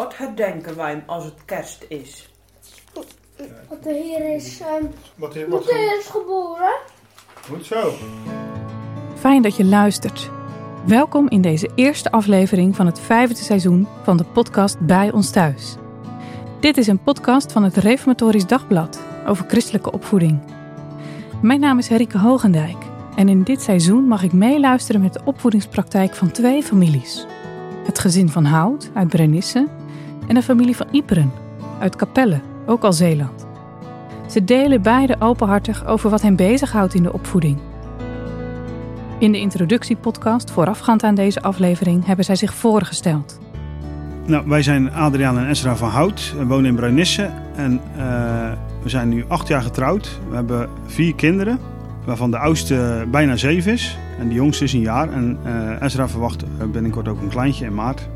Wat herdenken wij als het kerst is? Want de Heer is, ehm Wat, is- wat, de Heer is geboren. goed zo. Fijn dat je luistert. Welkom in deze eerste aflevering van het vijfde seizoen van de podcast Bij ons thuis. Dit is een podcast van het Reformatorisch Dagblad over christelijke opvoeding. Mijn naam is Herike Hogendijk en in dit seizoen mag ik meeluisteren met de opvoedingspraktijk van twee families. Het gezin van Hout uit Brenisse en de familie van Iperen uit Capelle, ook al Zeeland. Ze delen beide openhartig over wat hen bezighoudt in de opvoeding. In de introductiepodcast voorafgaand aan deze aflevering hebben zij zich voorgesteld. Nou, wij zijn Adriaan en Esra van Hout. We wonen in Bruinisse en eh, we zijn nu acht jaar getrouwd. We hebben vier kinderen, waarvan de oudste bijna zeven is en de jongste is een jaar. En eh Esra verwacht eh, binnenkort ook een kleintje in maart.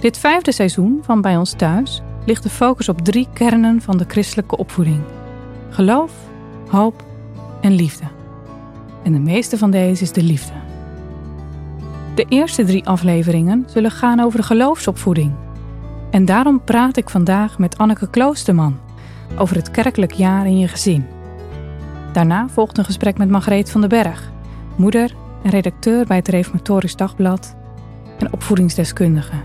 Dit vijfde seizoen van Bij ons thuis ligt de focus op drie kernen van de christelijke opvoeding: geloof, hoop en liefde. En de meeste van deze is de liefde. De eerste drie afleveringen zullen gaan over de geloofsopvoeding. En daarom praat ik vandaag met Anneke Kloosterman over het kerkelijk jaar in je gezin. Daarna volgt een gesprek met Margreet van den Berg, moeder en redacteur bij het Reformatorisch Dagblad en opvoedingsdeskundige.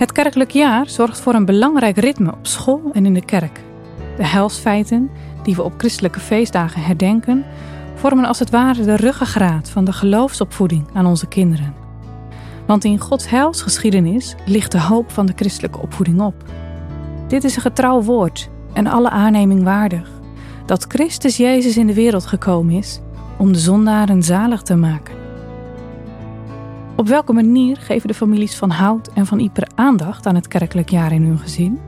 Het kerkelijk jaar zorgt voor een belangrijk ritme op school en in de kerk. De helsfeiten, die we op christelijke feestdagen herdenken, vormen als het ware de ruggengraat van de geloofsopvoeding aan onze kinderen. Want in Gods helsgeschiedenis ligt de hoop van de christelijke opvoeding op. Dit is een getrouw woord en alle aanneming waardig, dat Christus Jezus in de wereld gekomen is om de zondaren zalig te maken. Op welke manier geven de families van Hout en van Ieper aandacht aan het kerkelijk jaar in hun gezin?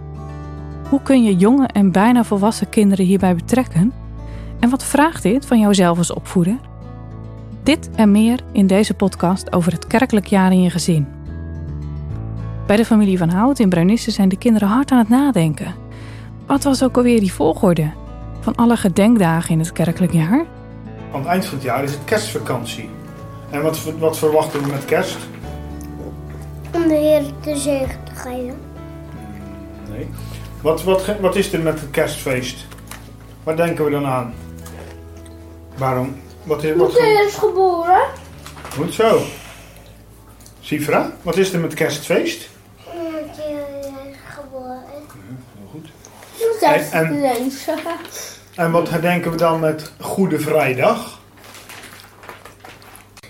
Hoe kun je jonge en bijna volwassen kinderen hierbij betrekken? En wat vraagt dit van jouzelf als opvoeder? Dit en meer in deze podcast over het kerkelijk jaar in je gezin. Bij de familie van Hout in Bruinisse zijn de kinderen hard aan het nadenken. Wat was ook alweer die volgorde van alle gedenkdagen in het kerkelijk jaar? Aan het eind van het jaar is het kerstvakantie. En wat, wat verwachten we met kerst? Om de Heer te zegen te geven. Nee. Wat, wat, wat is er met het kerstfeest? Waar denken we dan aan? Waarom? Wat is, wat, is geboren. goed zo. Sifra, wat is er met het kerstfeest? Heer is geboren. Heel goed. En- en-. En wat herdenken we dan met Goede Vrijdag?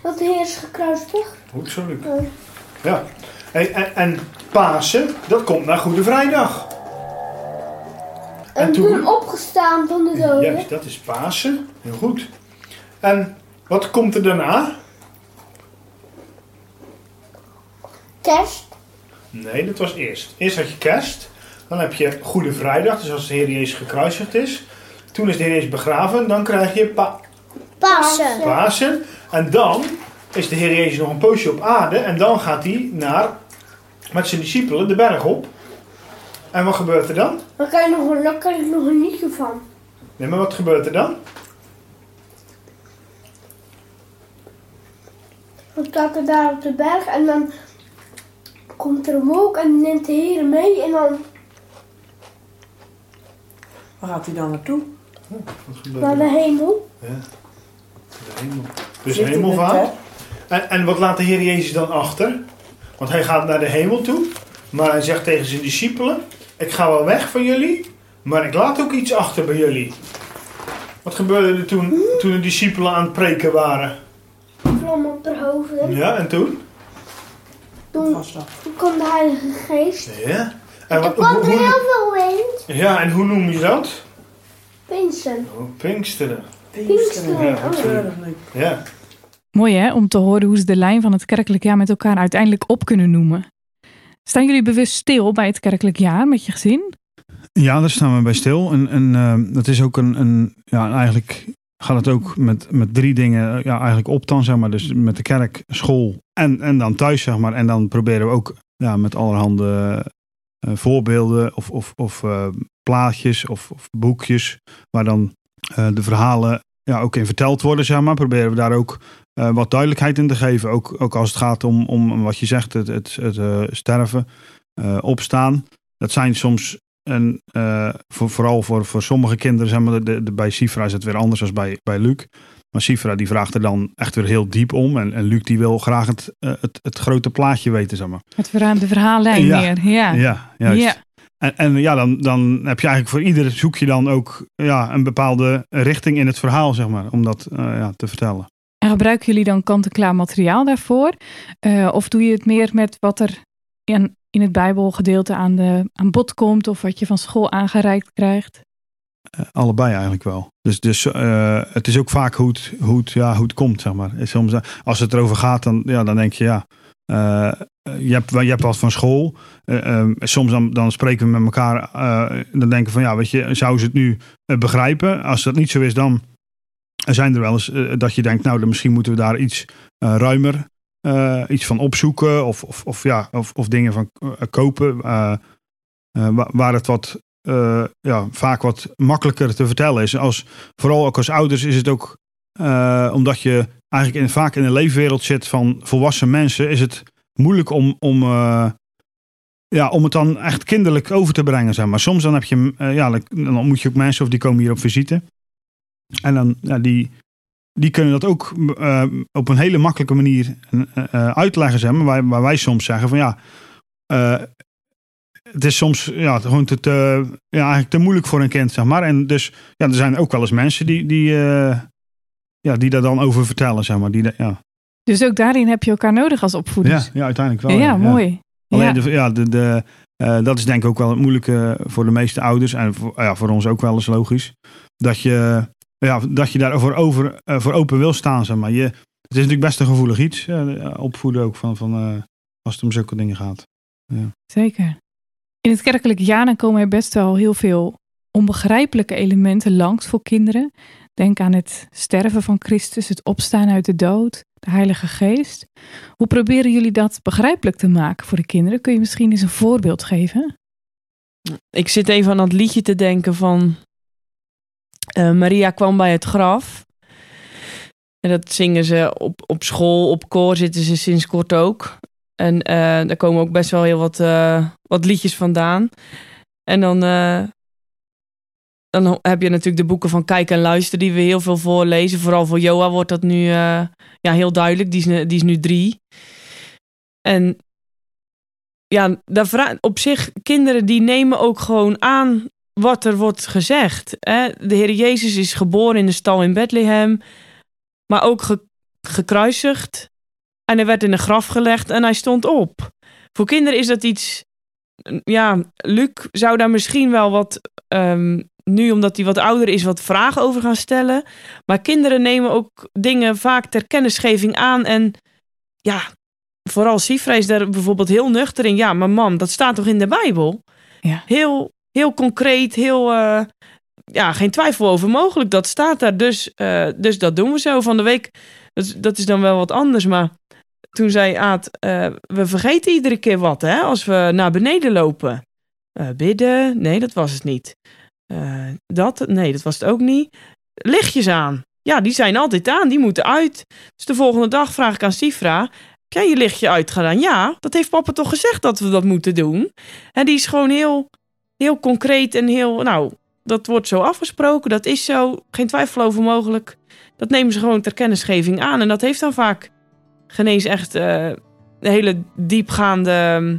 Want de Heer is gekruisigd. Goed zo, Luc. Ja. Ja. En, en, en Pasen, dat komt na Goede Vrijdag. En toen opgestaan van de doden. Juist, dat is Pasen. Heel goed. En wat komt er daarna? Kerst. Nee, dat was eerst. Eerst had je kerst. Dan heb je Goede Vrijdag, dus als de Heer Jezus gekruisigd is. Toen is de Heer Jezus begraven. Dan krijg je pa Pasen. Pasen. En dan is de Heer Jezus nog een poosje op aarde. En dan gaat hij naar, met zijn discipelen de berg op. En wat gebeurt er dan? Daar kan, je nog, een- daar kan ik nog een liedje van. Nee, maar wat gebeurt er dan? Dan staat er daar op de berg en dan komt er een wolk en neemt de Heer mee en dan Waar gaat hij dan naartoe? Gebeurt naar de hemel. Ja. De hemel. Dus hemelvaart. En, en wat laat de Heer Jezus dan achter? Want hij gaat naar de hemel toe. Maar hij zegt tegen zijn discipelen: Ik ga wel weg van jullie. Maar ik laat ook iets achter bij jullie. Wat gebeurde er toen, toen de discipelen aan het preken waren? Vlam op de hoofden. Ja, en toen? Toen, kwam de Heilige Geest. Ja. En Er wat, kwam hoe, er heel veel wind. ja, en hoe noem je dat? Pinksteren. Oh, Pinksteren. Pinksteren. Ja, oh. Luc. Ja. Mooi hè, om te horen hoe ze de lijn van het kerkelijk jaar met elkaar uiteindelijk op kunnen noemen. Staan jullie bewust stil bij het kerkelijk jaar met je gezin? Ja, daar staan we bij stil. En, en eh, dat is ook een, een ja, eigenlijk gaat het ook met, met drie dingen eh, ja, eigenlijk op dan, zeg maar. Dus met de kerk, school en, en dan thuis, zeg maar. En dan proberen we ook ja, met allerhande eh, voorbeelden of, of, of eh, plaatjes of, of boekjes waar dan de verhalen ja, ook in verteld worden, zeg maar. Proberen we daar ook eh, wat duidelijkheid in te geven. Ook, ook als het gaat om, om wat je zegt, het, het, het eh, sterven, eh, opstaan. Dat zijn soms, en, voor, vooral voor, voor sommige kinderen, zeg maar, de, de, bij Sifra is het weer anders dan bij, bij Luc. Maar Sifra die vraagt er dan echt weer heel diep om. En, en Luc die wil graag het, het, het grote plaatje weten, zeg maar. Het verhaal, de verhaallijn Ja. meer. Ja. Ja, juist. Ja. En, en ja, dan, dan heb je eigenlijk voor ieder zoek je dan ook ja, een bepaalde richting in het verhaal, zeg maar, om dat ja, te vertellen. En gebruiken jullie dan kant-en-klaar materiaal daarvoor? Eh, of doe je het meer met wat er in, in het Bijbelgedeelte aan, de, aan bod komt of wat je van school aangereikt krijgt? Eh, allebei eigenlijk wel. Dus, dus eh, het is ook vaak hoe het, hoe ja, hoe het komt, zeg maar. Soms, als het erover gaat, dan, ja, dan denk je, ja, eh, je, hebt, wat van school. Eh, ehm, soms dan, dan spreken we met elkaar, dan denken we van, ja, weet je, zou ze het nu begrijpen? Als dat niet zo is, dan zijn er wel eens eh, dat je denkt, nou, dan misschien moeten we daar iets eh, ruimer eh, iets van opzoeken of, of, of, ja, of, of dingen van kopen. wa- waar het wat, ja, vaak wat makkelijker te vertellen is. Als, vooral ook als ouders is het ook, omdat je eigenlijk in, vaak in een leefwereld zit van volwassen mensen, is het moeilijk om, om, ja, om het dan echt kinderlijk over te brengen. Zeg maar. Soms dan heb je, ja, dan ontmoet je ook mensen of die komen hier op visite. En dan, ja, die, die kunnen dat ook eh, op een hele makkelijke manier eh, eh, uitleggen. Zeg maar, waar, waar wij soms zeggen van ja, het is soms ja, gewoon te, te, ja, eigenlijk te moeilijk voor een kind, zeg maar. En dus ja, er zijn ook wel eens mensen die, die, ja, die daar dan over vertellen, zeg maar. Die, ja. Dus ook daarin heb je elkaar nodig als Ja, opvoeders. ja, uiteindelijk wel. ja, mooi. Alleen Ja. De, ja, de, de, dat is denk ik ook wel het moeilijke voor de meeste ouders. En voor, ja, voor ons ook wel eens logisch. Dat je, ja, dat je daarvoor over, eh, voor open wil staan. Zeg maar. je, het is natuurlijk best een gevoelig iets. eh, opvoeden ook van, van eh, als het om zulke dingen gaat. Zeker. In het kerkelijke jaar dan komen er best wel heel veel onbegrijpelijke elementen langs voor kinderen. Denk aan het sterven van Christus, het opstaan uit de dood, de Heilige Geest. Hoe proberen jullie dat begrijpelijk te maken voor de kinderen? Kun je misschien eens een voorbeeld geven? Ik zit even aan dat liedje te denken van eh, Maria kwam bij het graf. En dat zingen ze op, op school, op koor zitten ze sinds kort ook. En eh, daar komen ook best wel heel wat, eh, wat liedjes vandaan. En dan, dan heb je natuurlijk de boeken van Kijk en Luister die we heel veel voorlezen. Vooral voor Joa wordt dat nu ja, heel duidelijk. Die is, die is nu drie. En ja, daar op zich, kinderen die nemen ook gewoon aan wat er wordt gezegd. Hè? De Heer Jezus is geboren in de stal in Bethlehem, maar ook ge- gekruisigd. En hij werd in een graf gelegd en hij stond op. Voor kinderen is dat iets. Ja, Luc zou daar misschien wel wat. ehm, nu, omdat hij wat ouder is, wat vragen over gaan stellen. Maar kinderen nemen ook dingen vaak ter kennisgeving aan. En ja, vooral Sifra is daar bijvoorbeeld heel nuchter in. Ja, maar mam, dat staat toch in de Bijbel? Ja. Heel, heel concreet, heel... eh, ja, geen twijfel over mogelijk. Dat staat daar. Dus, eh, dus dat doen we zo. Van de week, dat, is- dat is dan wel wat anders. Maar toen zei Aad, eh, we vergeten iedere keer wat, hè? Als we naar beneden lopen. Bidden, nee, dat was het niet. Dat, nee, dat was het ook niet. Lichtjes aan. Ja, die zijn altijd aan, die moeten uit. Dus de volgende dag vraag ik aan Sifra, jij je lichtje uitgedaan? Ja, dat heeft papa toch gezegd dat we dat moeten doen? En die is gewoon heel, heel concreet en heel, nou, dat wordt zo afgesproken, dat is zo, geen twijfel over mogelijk. Dat nemen ze gewoon ter kennisgeving aan. En dat heeft dan vaak geen eens echt eh, een hele diepgaande ehm,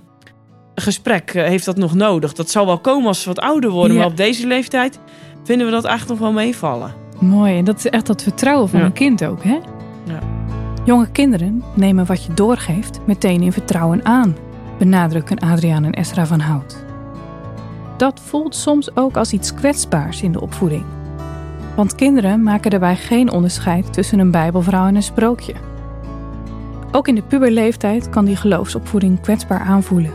gesprek eh, heeft dat nog nodig. Dat zal wel komen als ze wat ouder worden, Ja. maar op deze leeftijd vinden we dat eigenlijk nog wel meevallen. Mooi, en dat is echt dat vertrouwen van Ja. een kind ook, hè? Ja. Jonge kinderen nemen wat je doorgeeft meteen in vertrouwen aan, benadrukken Adriaan en Esra van Hout. Dat voelt soms ook als iets kwetsbaars in de opvoeding. Want kinderen maken daarbij geen onderscheid tussen een Bijbelvrouw en een sprookje. Ook in de puberleeftijd kan die geloofsopvoeding kwetsbaar aanvoelen.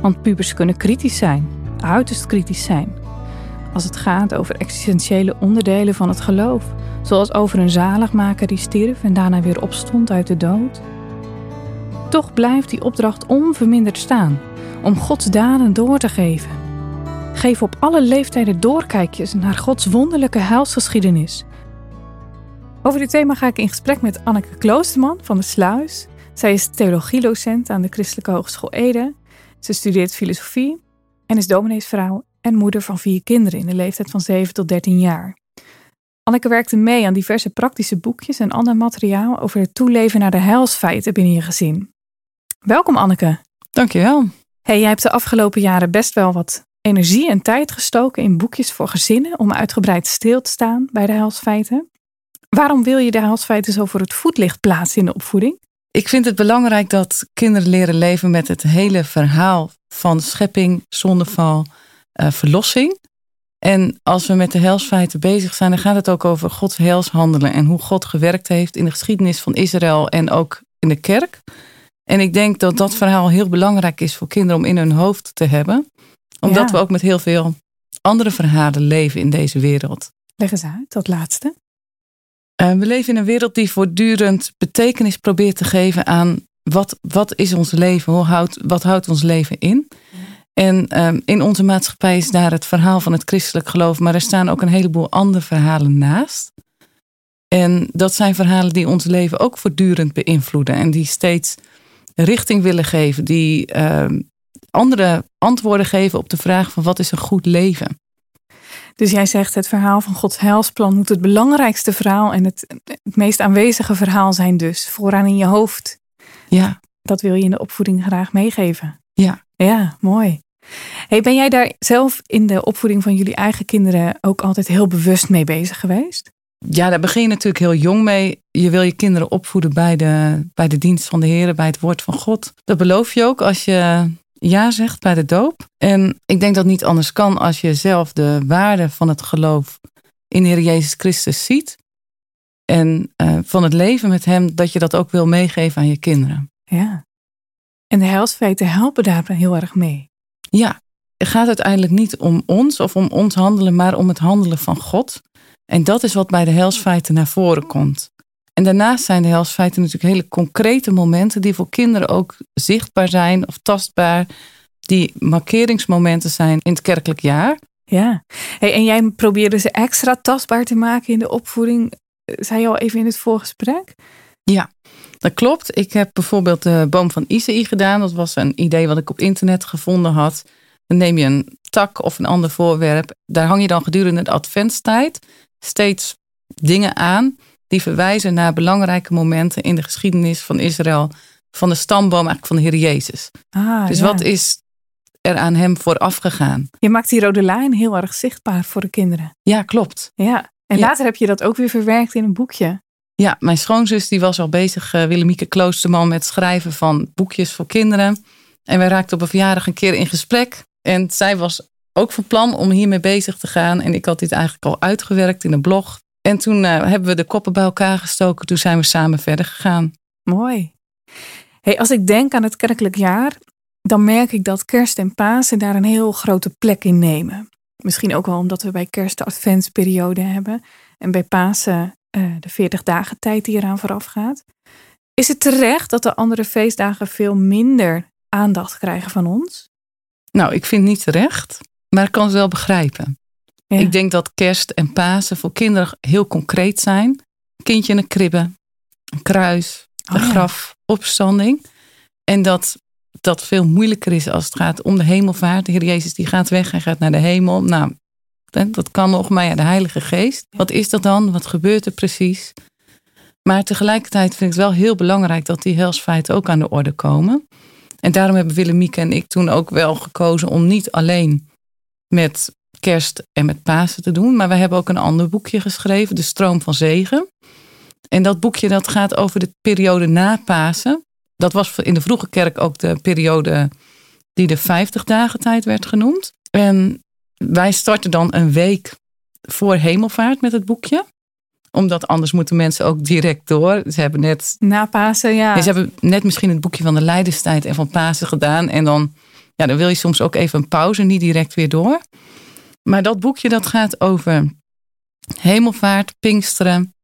Want pubers kunnen kritisch zijn, uiterst kritisch zijn, als het gaat over existentiële onderdelen van het geloof, zoals over een zaligmaker die stierf en daarna weer opstond uit de dood. Toch blijft die opdracht onverminderd staan om Gods daden door te geven. Geef op alle leeftijden doorkijkjes naar Gods wonderlijke heilsgeschiedenis. Over dit thema ga ik in gesprek met Anneke Kloosterman van de Sluis. Zij is theologiedocent aan de Christelijke Hogeschool Ede. Ze studeert filosofie en is domineesvrouw en moeder van vier kinderen in de leeftijd van 7 tot 13 jaar. Anneke werkte mee aan diverse praktische boekjes en ander materiaal over het toeleven naar de heilsfeiten binnen je gezin. Welkom Anneke. Dankjewel. Hey, jij hebt de afgelopen jaren best wel wat energie en tijd gestoken in boekjes voor gezinnen om uitgebreid stil te staan bij de heilsfeiten. Waarom wil je de heilsfeiten zo voor het voetlicht plaatsen in de opvoeding? Ik vind het belangrijk dat kinderen leren leven met het hele verhaal van schepping, zondeval, uh, verlossing. En als we met de heilsfeiten bezig zijn, dan gaat het ook over Gods heilshandelen en hoe God gewerkt heeft in de geschiedenis van Israël en ook in de kerk. En ik denk dat dat verhaal heel belangrijk is voor kinderen om in hun hoofd te hebben. Omdat we ook met heel veel andere verhalen leven in deze wereld. Leg eens uit, dat laatste. Uh, we leven in een wereld die voortdurend betekenis probeert te geven aan wat, wat is ons leven? Hoe houdt, wat houdt ons leven in? En um, in onze maatschappij is daar het verhaal van het christelijk geloof, maar er staan ook een heleboel andere verhalen naast. En dat zijn verhalen die ons leven ook voortdurend beïnvloeden en die steeds richting willen geven, die uh, andere antwoorden geven op de vraag van wat is een goed leven. Dus jij zegt het verhaal van Gods heilsplan moet het belangrijkste verhaal en het, het meest aanwezige verhaal zijn dus vooraan in je hoofd. Ja. Dat wil je in de opvoeding graag meegeven. Ja. Ja, mooi. Hey, ben jij daar zelf in de opvoeding van jullie eigen kinderen ook altijd heel bewust mee bezig geweest? Ja, daar begin je natuurlijk heel jong mee. Je wil je kinderen opvoeden bij de, bij de dienst van de Heer, bij het woord van God. Dat beloof je ook als je ja zegt bij de doop. En ik denk dat niet anders kan als je zelf de waarde van het geloof in de Heer Jezus Christus ziet. En uh, van het leven met Hem, dat je dat ook wil meegeven aan je kinderen. Ja. En de heilsfeiten helpen daar heel erg mee. Ja, het gaat uiteindelijk niet om ons of om ons handelen, maar om het handelen van God. En dat is wat bij de helsfeiten naar voren komt. En daarnaast zijn de helsfeiten natuurlijk hele concrete momenten die voor kinderen ook zichtbaar zijn of tastbaar. Die markeringsmomenten zijn in het kerkelijk jaar. Ja, hey, en jij probeerde ze extra tastbaar te maken in de opvoeding. Zei je al even in het voorgesprek? Ja, dat klopt. Ik heb bijvoorbeeld de boom van Isaïe gedaan. Dat was een idee wat ik op internet gevonden had. Dan neem je een tak of een ander voorwerp. Daar hang je dan gedurende de adventstijd steeds dingen aan die verwijzen naar belangrijke momenten in de geschiedenis van Israël. Van de stamboom eigenlijk van de Heer Jezus. Ah, dus wat is er aan hem vooraf gegaan? Je maakt die rode lijn heel erg zichtbaar voor de kinderen. Ja, klopt. Ja, en later heb je dat ook weer verwerkt in een boekje. Ja, mijn schoonzus die was al bezig, uh, Willemieke Kloosterman, met schrijven van boekjes voor kinderen. En wij raakten op een verjaardag een keer in gesprek. En zij was ook van plan om hiermee bezig te gaan. En ik had dit eigenlijk al uitgewerkt in een blog. En toen uh, hebben we de koppen bij elkaar gestoken. Toen zijn we samen verder gegaan. Mooi. Hey, als ik denk aan het kerkelijk jaar, dan merk ik dat kerst en Pasen daar een heel grote plek in nemen. Misschien ook wel omdat we bij kerst de adventsperiode hebben. En bij Pasen uh, de 40 dagen tijd die eraan vooraf gaat. Is het terecht dat de andere feestdagen veel minder aandacht krijgen van ons? Nou, ik vind niet terecht, maar ik kan het wel begrijpen. Ja. Ik denk dat kerst en Pasen voor kinderen heel concreet zijn. Een kindje in een kribbe, een kruis, een oh, graf, opstanding. En dat dat veel moeilijker is als het gaat om de hemelvaart. De Heer Jezus die gaat weg, hij gaat naar de hemel. Nou, dat kan nog, maar ja, de Heilige Geest. Wat is dat dan? Wat gebeurt er precies? Maar tegelijkertijd vind ik het wel heel belangrijk dat die helsfeiten ook aan de orde komen. En daarom hebben Willemieke en ik toen ook wel gekozen om niet alleen met kerst en met Pasen te doen. Maar we hebben ook een ander boekje geschreven, De Stroom van Zegen. En dat boekje dat gaat over de periode na Pasen. Dat was in de vroege kerk ook de periode die de 50 dagen tijd werd genoemd. En wij starten dan een week voor hemelvaart met het boekje omdat anders moeten mensen ook direct door. Ze hebben net. Na Pasen, ja. Ze hebben net misschien het boekje van de Leidenstijd en van Pasen gedaan. En dan, ja, dan wil je soms ook even een pauze, niet direct weer door. Maar dat boekje dat gaat over hemelvaart, Pinksteren.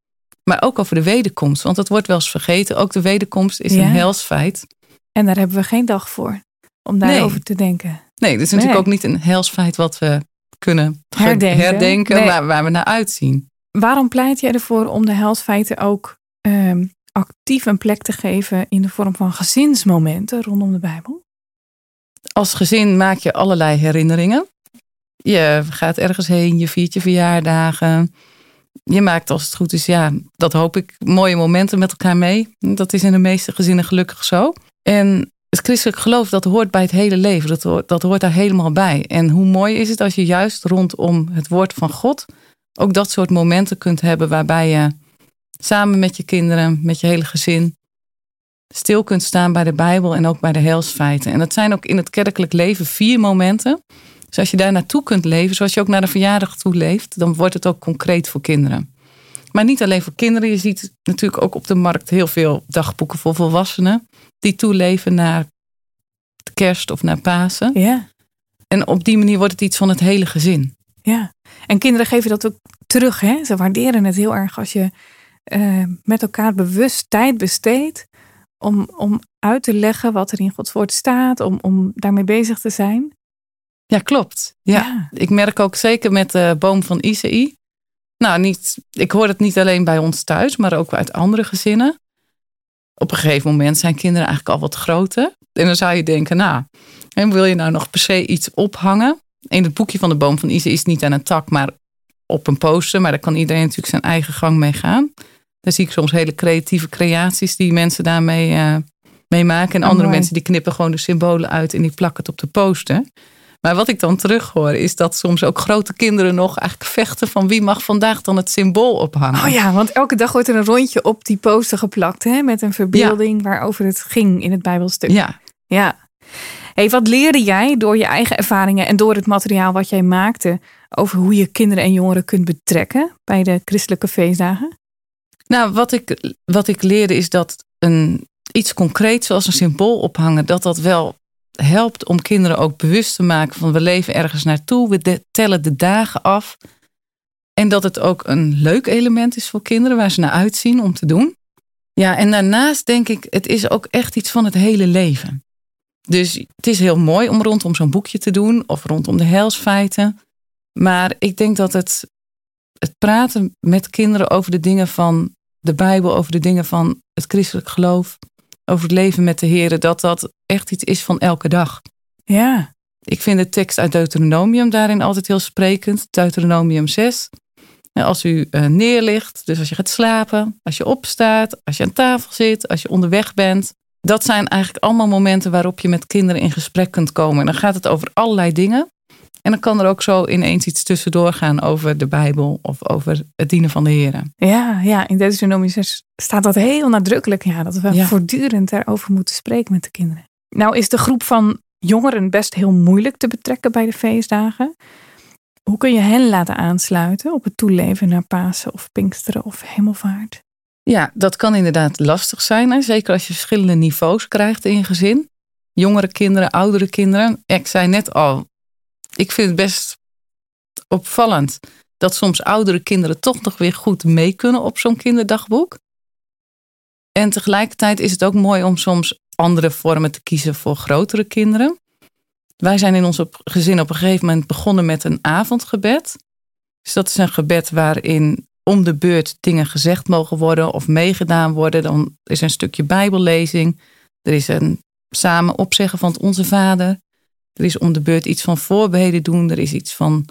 Maar ook over de wederkomst. Want dat wordt wel eens vergeten. Ook de wederkomst is ja. een helsfeit. En daar hebben we geen dag voor. Om daarover nee. te denken. Nee, dat is natuurlijk ook niet een helsfeit wat we kunnen herdenken, herdenken nee. maar waar we naar uitzien. waarom pleit jij ervoor om de helsfeiten ook ehm, actief een plek te geven in de vorm van gezinsmomenten rondom de Bijbel? Als gezin maak je allerlei herinneringen. Je gaat ergens heen, je viert je verjaardagen. Je maakt als het goed is, ja, dat hoop ik, mooie momenten met elkaar mee. Dat is in de meeste gezinnen gelukkig zo. En het christelijk geloof, dat hoort bij het hele leven. Dat hoort, dat hoort daar helemaal bij. En hoe mooi is het als je juist rondom het woord van God ook dat soort momenten kunt hebben waarbij je samen met je kinderen, met je hele gezin, stil kunt staan bij de Bijbel en ook bij de heilsfeiten. En dat zijn ook in het kerkelijk leven vier momenten. Dus als je daar naartoe kunt leven, zoals je ook naar de verjaardag toe leeft, dan wordt het ook concreet voor kinderen. Maar niet alleen voor kinderen. Je ziet natuurlijk ook op de markt heel veel dagboeken voor volwassenen die toeleven naar kerst of naar Pasen. Ja. En op die manier wordt het iets van het hele gezin. Ja, en kinderen geven dat ook terug. Hè? Ze waarderen het heel erg als je uh, met elkaar bewust tijd besteedt om, om uit te leggen wat er in Gods woord staat, om, om daarmee bezig te zijn. Ja, klopt. Ja. Ik merk ook zeker met de boom van Isaïe. Nou, niet, ik hoor het niet alleen bij ons thuis, maar ook uit andere gezinnen. Op een gegeven moment zijn kinderen eigenlijk al wat groter. En dan zou je denken, nou, en wil je nou nog per se iets ophangen? In het boekje van de boom van Isaïe is niet aan een tak, maar op een poster. Maar daar kan iedereen natuurlijk zijn eigen gang mee gaan. Daar zie ik soms hele creatieve creaties die mensen daarmee uh, mee maken. En oh, andere mensen die knippen gewoon de symbolen uit en die plakken het op de poster. Maar wat ik dan terug hoor, is dat soms ook grote kinderen nog eigenlijk vechten van wie mag vandaag dan het symbool ophangen. Oh ja, want elke dag wordt er een rondje op die poster geplakt, hè? Met een verbeelding waarover het ging in het Bijbelstuk. Ja. Ja. Hey, wat leerde jij door je eigen ervaringen en door het materiaal wat jij maakte over hoe je kinderen en jongeren kunt betrekken bij de christelijke feestdagen? Nou, wat ik, wat ik leerde is dat een, iets concreets zoals een symbool ophangen, dat dat wel helpt om kinderen ook bewust te maken van we leven ergens naartoe, we tellen de dagen af. En dat het ook een leuk element is voor kinderen waar ze naar uitzien om te doen. Ja, en daarnaast denk ik, het is ook echt iets van het hele leven. Dus het is heel mooi om rondom zo'n boekje te doen of rondom de heilsfeiten. Maar ik denk dat het, het praten met kinderen over de dingen van de Bijbel, over de dingen van het christelijk geloof, over het leven met de Heer, dat dat echt iets is van elke dag. Ja. Ik vind de tekst uit Deuteronomium daarin altijd heel sprekend. Deuteronomium 6. Als u uh, neerligt, dus als je gaat slapen, als je opstaat, als je aan tafel zit, als je onderweg bent. Dat zijn eigenlijk allemaal momenten waarop je met kinderen in gesprek kunt komen. En dan gaat het over allerlei dingen. En dan kan er ook zo ineens iets tussendoor gaan over de Bijbel of over het dienen van de Heer. Ja, ja, in Deuteronomium 6 staat dat heel nadrukkelijk. Ja, dat we voortdurend daarover moeten spreken met de kinderen. Nou is de groep van jongeren best heel moeilijk te betrekken bij de feestdagen. Hoe kun je hen laten aansluiten op het toeleven naar Pasen of Pinksteren of Hemelvaart? Ja, dat kan inderdaad lastig zijn. Hè? Zeker als je verschillende niveaus krijgt in je gezin. Jongere kinderen, oudere kinderen. Ik zei net al, ik vind het best opvallend dat soms oudere kinderen toch nog weer goed mee kunnen op zo'n kinderdagboek. En tegelijkertijd is het ook mooi om soms andere vormen te kiezen voor grotere kinderen. Wij zijn in ons gezin op een gegeven moment begonnen met een avondgebed. Dus dat is een gebed waarin om de beurt dingen gezegd mogen worden of meegedaan worden. Dan is een stukje bijbellezing. Er is een samen opzeggen van het Onze Vader. Er is om de beurt iets van voorbeden doen. Er is iets van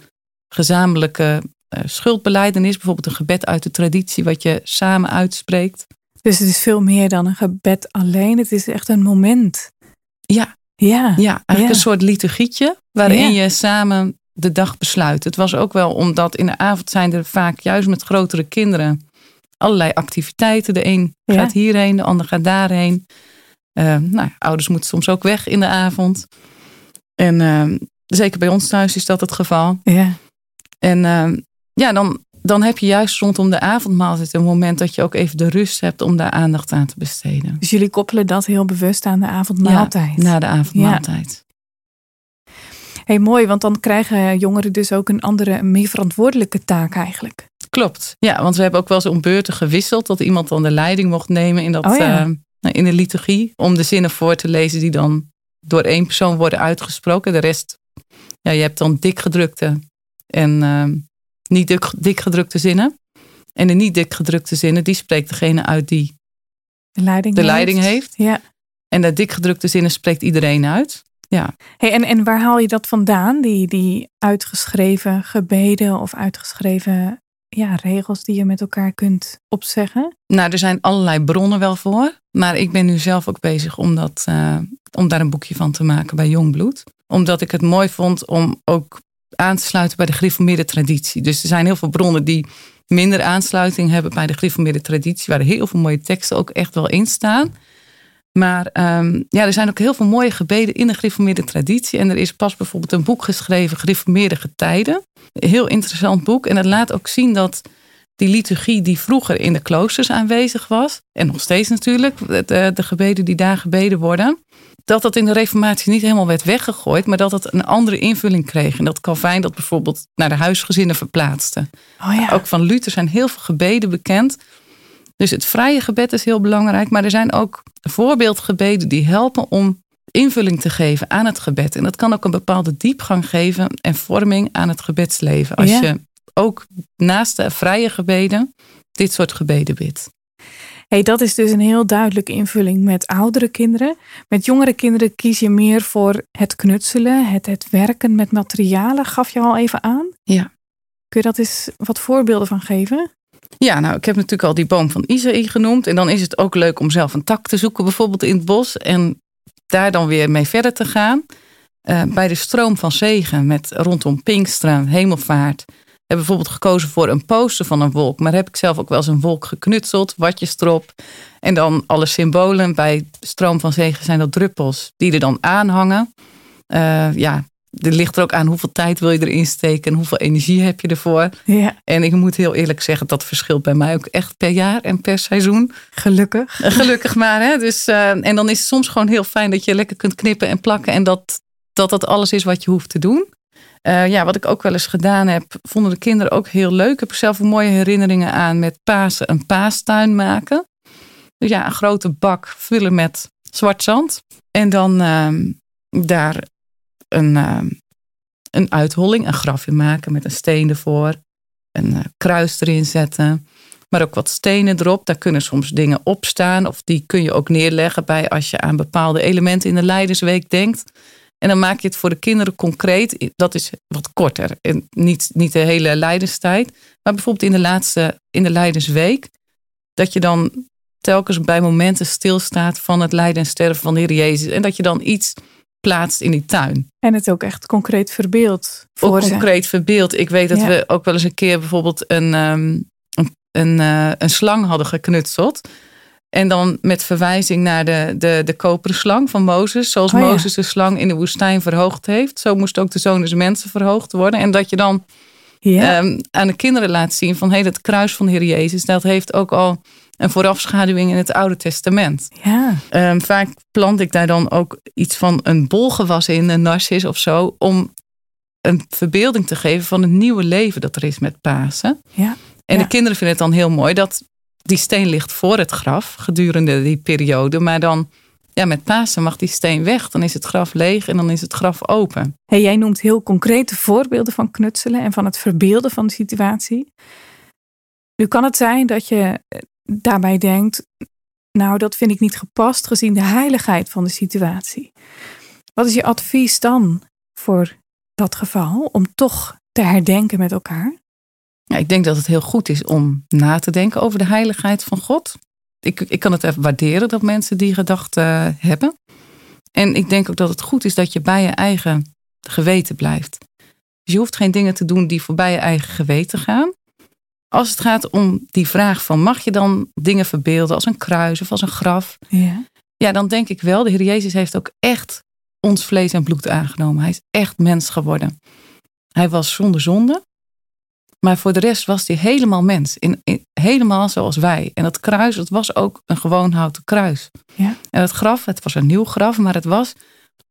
gezamenlijke uh, schuldbeleidenis. Bijvoorbeeld een gebed uit de traditie wat je samen uitspreekt. Dus het is veel meer dan een gebed alleen. Het is echt een moment. Ja. Ja. Ja, eigenlijk een soort liturgietje waarin je samen de dag besluit. Het was ook wel omdat in de avond zijn er vaak juist met grotere kinderen allerlei activiteiten. De een gaat hierheen, de ander gaat daarheen. Uh, nou, ouders moeten soms ook weg in de avond. En uh, zeker bij ons thuis is dat het geval. Ja. En uh, ja, dan, dan heb je juist rondom de avondmaaltijd een moment dat je ook even de rust hebt om daar aandacht aan te besteden. Dus jullie koppelen dat heel bewust aan de avondmaaltijd? Ja, na de avondmaaltijd. Ja. Hey, mooi, want dan krijgen jongeren dus ook een andere, meer verantwoordelijke taak eigenlijk. Klopt, ja, want we hebben ook wel eens om beurten gewisseld dat iemand dan de leiding mocht nemen in, dat, oh ja. in de liturgie. Om de zinnen voor te lezen die dan door één persoon worden uitgesproken. De rest, ja, je hebt dan dikgedrukte en uh, niet dik, dikgedrukte zinnen. En de niet dik gedrukte zinnen, die spreekt degene uit die De leiding, de leiding heeft. Ja. En de dik gedrukte zinnen spreekt iedereen uit. Ja. Hey, en, en waar haal je dat vandaan? Die, die uitgeschreven gebeden of uitgeschreven ja, regels die je met elkaar kunt opzeggen? Nou, er zijn allerlei bronnen wel voor. Maar ik ben nu zelf ook bezig om, dat, eh, om daar een boekje van te maken bij Jongbloed. Omdat ik het mooi vond om ook aan te sluiten bij de gereformeerde traditie. Dus er zijn heel veel bronnen die minder aansluiting hebben bij de gereformeerde traditie. Waar heel veel mooie teksten ook echt wel in staan. Maar ehm, ja, er zijn ook heel veel mooie gebeden in de gereformeerde traditie. En er is pas bijvoorbeeld een boek geschreven, Gereformeerde Getijden. Een heel interessant boek. En het laat ook zien dat die liturgie die vroeger in de kloosters aanwezig was. En nog steeds natuurlijk, de, de gebeden die daar gebeden worden. Dat dat in de reformatie niet helemaal werd weggegooid. Maar dat het een andere invulling kreeg. En dat Calvijn dat bijvoorbeeld naar de huisgezinnen verplaatste. Oh ja. Ook van Luther zijn heel veel gebeden bekend. Dus het vrije gebed is heel belangrijk. Maar er zijn ook voorbeeldgebeden die helpen om invulling te geven aan het gebed. En dat kan ook een bepaalde diepgang geven en vorming aan het gebedsleven. Als Ja. je ook naast de vrije gebeden dit soort gebeden bidt. Hey, dat is dus een heel duidelijke invulling met oudere kinderen. Met jongere kinderen kies je meer voor het knutselen, het, het werken met materialen, gaf je al even aan. Ja. Kun je dat eens wat voorbeelden van geven? Ja, nou, ik heb natuurlijk al die boom van Isaïe genoemd. En dan is het ook leuk om zelf een tak te zoeken, bijvoorbeeld in het bos. En daar dan weer mee verder te gaan. Eh, bij de stroom van zegen met rondom Pinksteren, hemelvaart. Heb bijvoorbeeld gekozen voor een poster van een wolk. Maar heb ik zelf ook wel eens een wolk geknutseld, watjes erop. En dan alle symbolen. Bij stroom van zegen zijn dat druppels die er dan aanhangen. Eh, ja, er ligt er ook aan hoeveel tijd wil je erin steken en hoeveel energie heb je ervoor. Ja, En ik moet heel eerlijk zeggen, dat verschilt bij mij ook echt per jaar en per seizoen. gelukkig. Gelukkig maar. Hè? Dus, eh, en dan is het soms gewoon heel fijn dat je lekker kunt knippen en plakken. En dat dat, dat alles is wat je hoeft te doen. Eh, ja, wat ik ook wel eens gedaan heb, vonden de kinderen ook heel leuk. Ik heb er zelf mooie herinneringen aan met Pasen een paastuin maken. Dus ja, een grote bak vullen met zwart zand. En dan ehm, daar een, ehm, een uitholling, een graf in maken met een steen ervoor. Een eh, kruis erin zetten. Maar ook wat stenen erop. Daar kunnen soms dingen op staan. Of die kun je ook neerleggen bij als je aan bepaalde elementen in de Leidersweek denkt. En dan maak je het voor de kinderen concreet. Dat is wat korter. En niet, niet de hele Leidenstijd. Maar bijvoorbeeld in de laatste, in de Leidensweek. Dat je dan telkens bij momenten stilstaat van het lijden en sterven van de Heer Jezus. En dat je dan iets plaatst in die tuin. En het ook echt concreet verbeeld Ook voor ze. concreet verbeeld. Ik weet dat Ja. we ook wel eens een keer bijvoorbeeld een, ehm, een, een, eh, een slang hadden geknutseld. En dan met verwijzing naar de, de, de koperen slang van Mozes. Zoals Oh ja. Mozes de slang in de woestijn verhoogd heeft. Zo moest ook de zoon des mensen verhoogd worden. En dat je dan Ja, ehm, aan de kinderen laat zien van... hé, hey, dat kruis van de Heer Jezus... dat heeft ook al een voorafschaduwing in het Oude Testament. ja. Ehm, vaak plant ik daar dan ook iets van een bolgewas in, een narcis of zo, om een verbeelding te geven van het nieuwe leven dat er is met Pasen. Ja. En Ja. de kinderen vinden het dan heel mooi dat die steen ligt voor het graf gedurende die periode, maar dan ja, met Pasen mag die steen weg, dan is het graf leeg en dan is het graf open. Hey, jij noemt heel concrete voorbeelden van knutselen en van het verbeelden van de situatie. Nu kan het zijn dat je daarbij denkt, nou dat vind ik niet gepast gezien de heiligheid van de situatie. Wat is je advies dan voor dat geval om toch te herdenken met elkaar? Ja, ik denk dat het heel goed is om na te denken over de heiligheid van God. Ik, ik kan het even waarderen dat mensen die gedachten hebben. En ik denk ook dat het goed is dat je bij je eigen geweten blijft. Dus je hoeft geen dingen te doen die voorbij je eigen geweten gaan. Als het gaat om die vraag van mag je dan dingen verbeelden als een kruis of als een graf? Ja. Ja, dan denk ik wel, de Heer Jezus heeft ook echt ons vlees en bloed aangenomen. Hij is echt mens geworden. Hij was zonder zonde. Maar voor de rest was hij helemaal mens. In, in- helemaal zoals wij. En dat kruis, dat was ook een gewoon houten kruis. Ja. En het graf, het was een nieuw graf, maar het was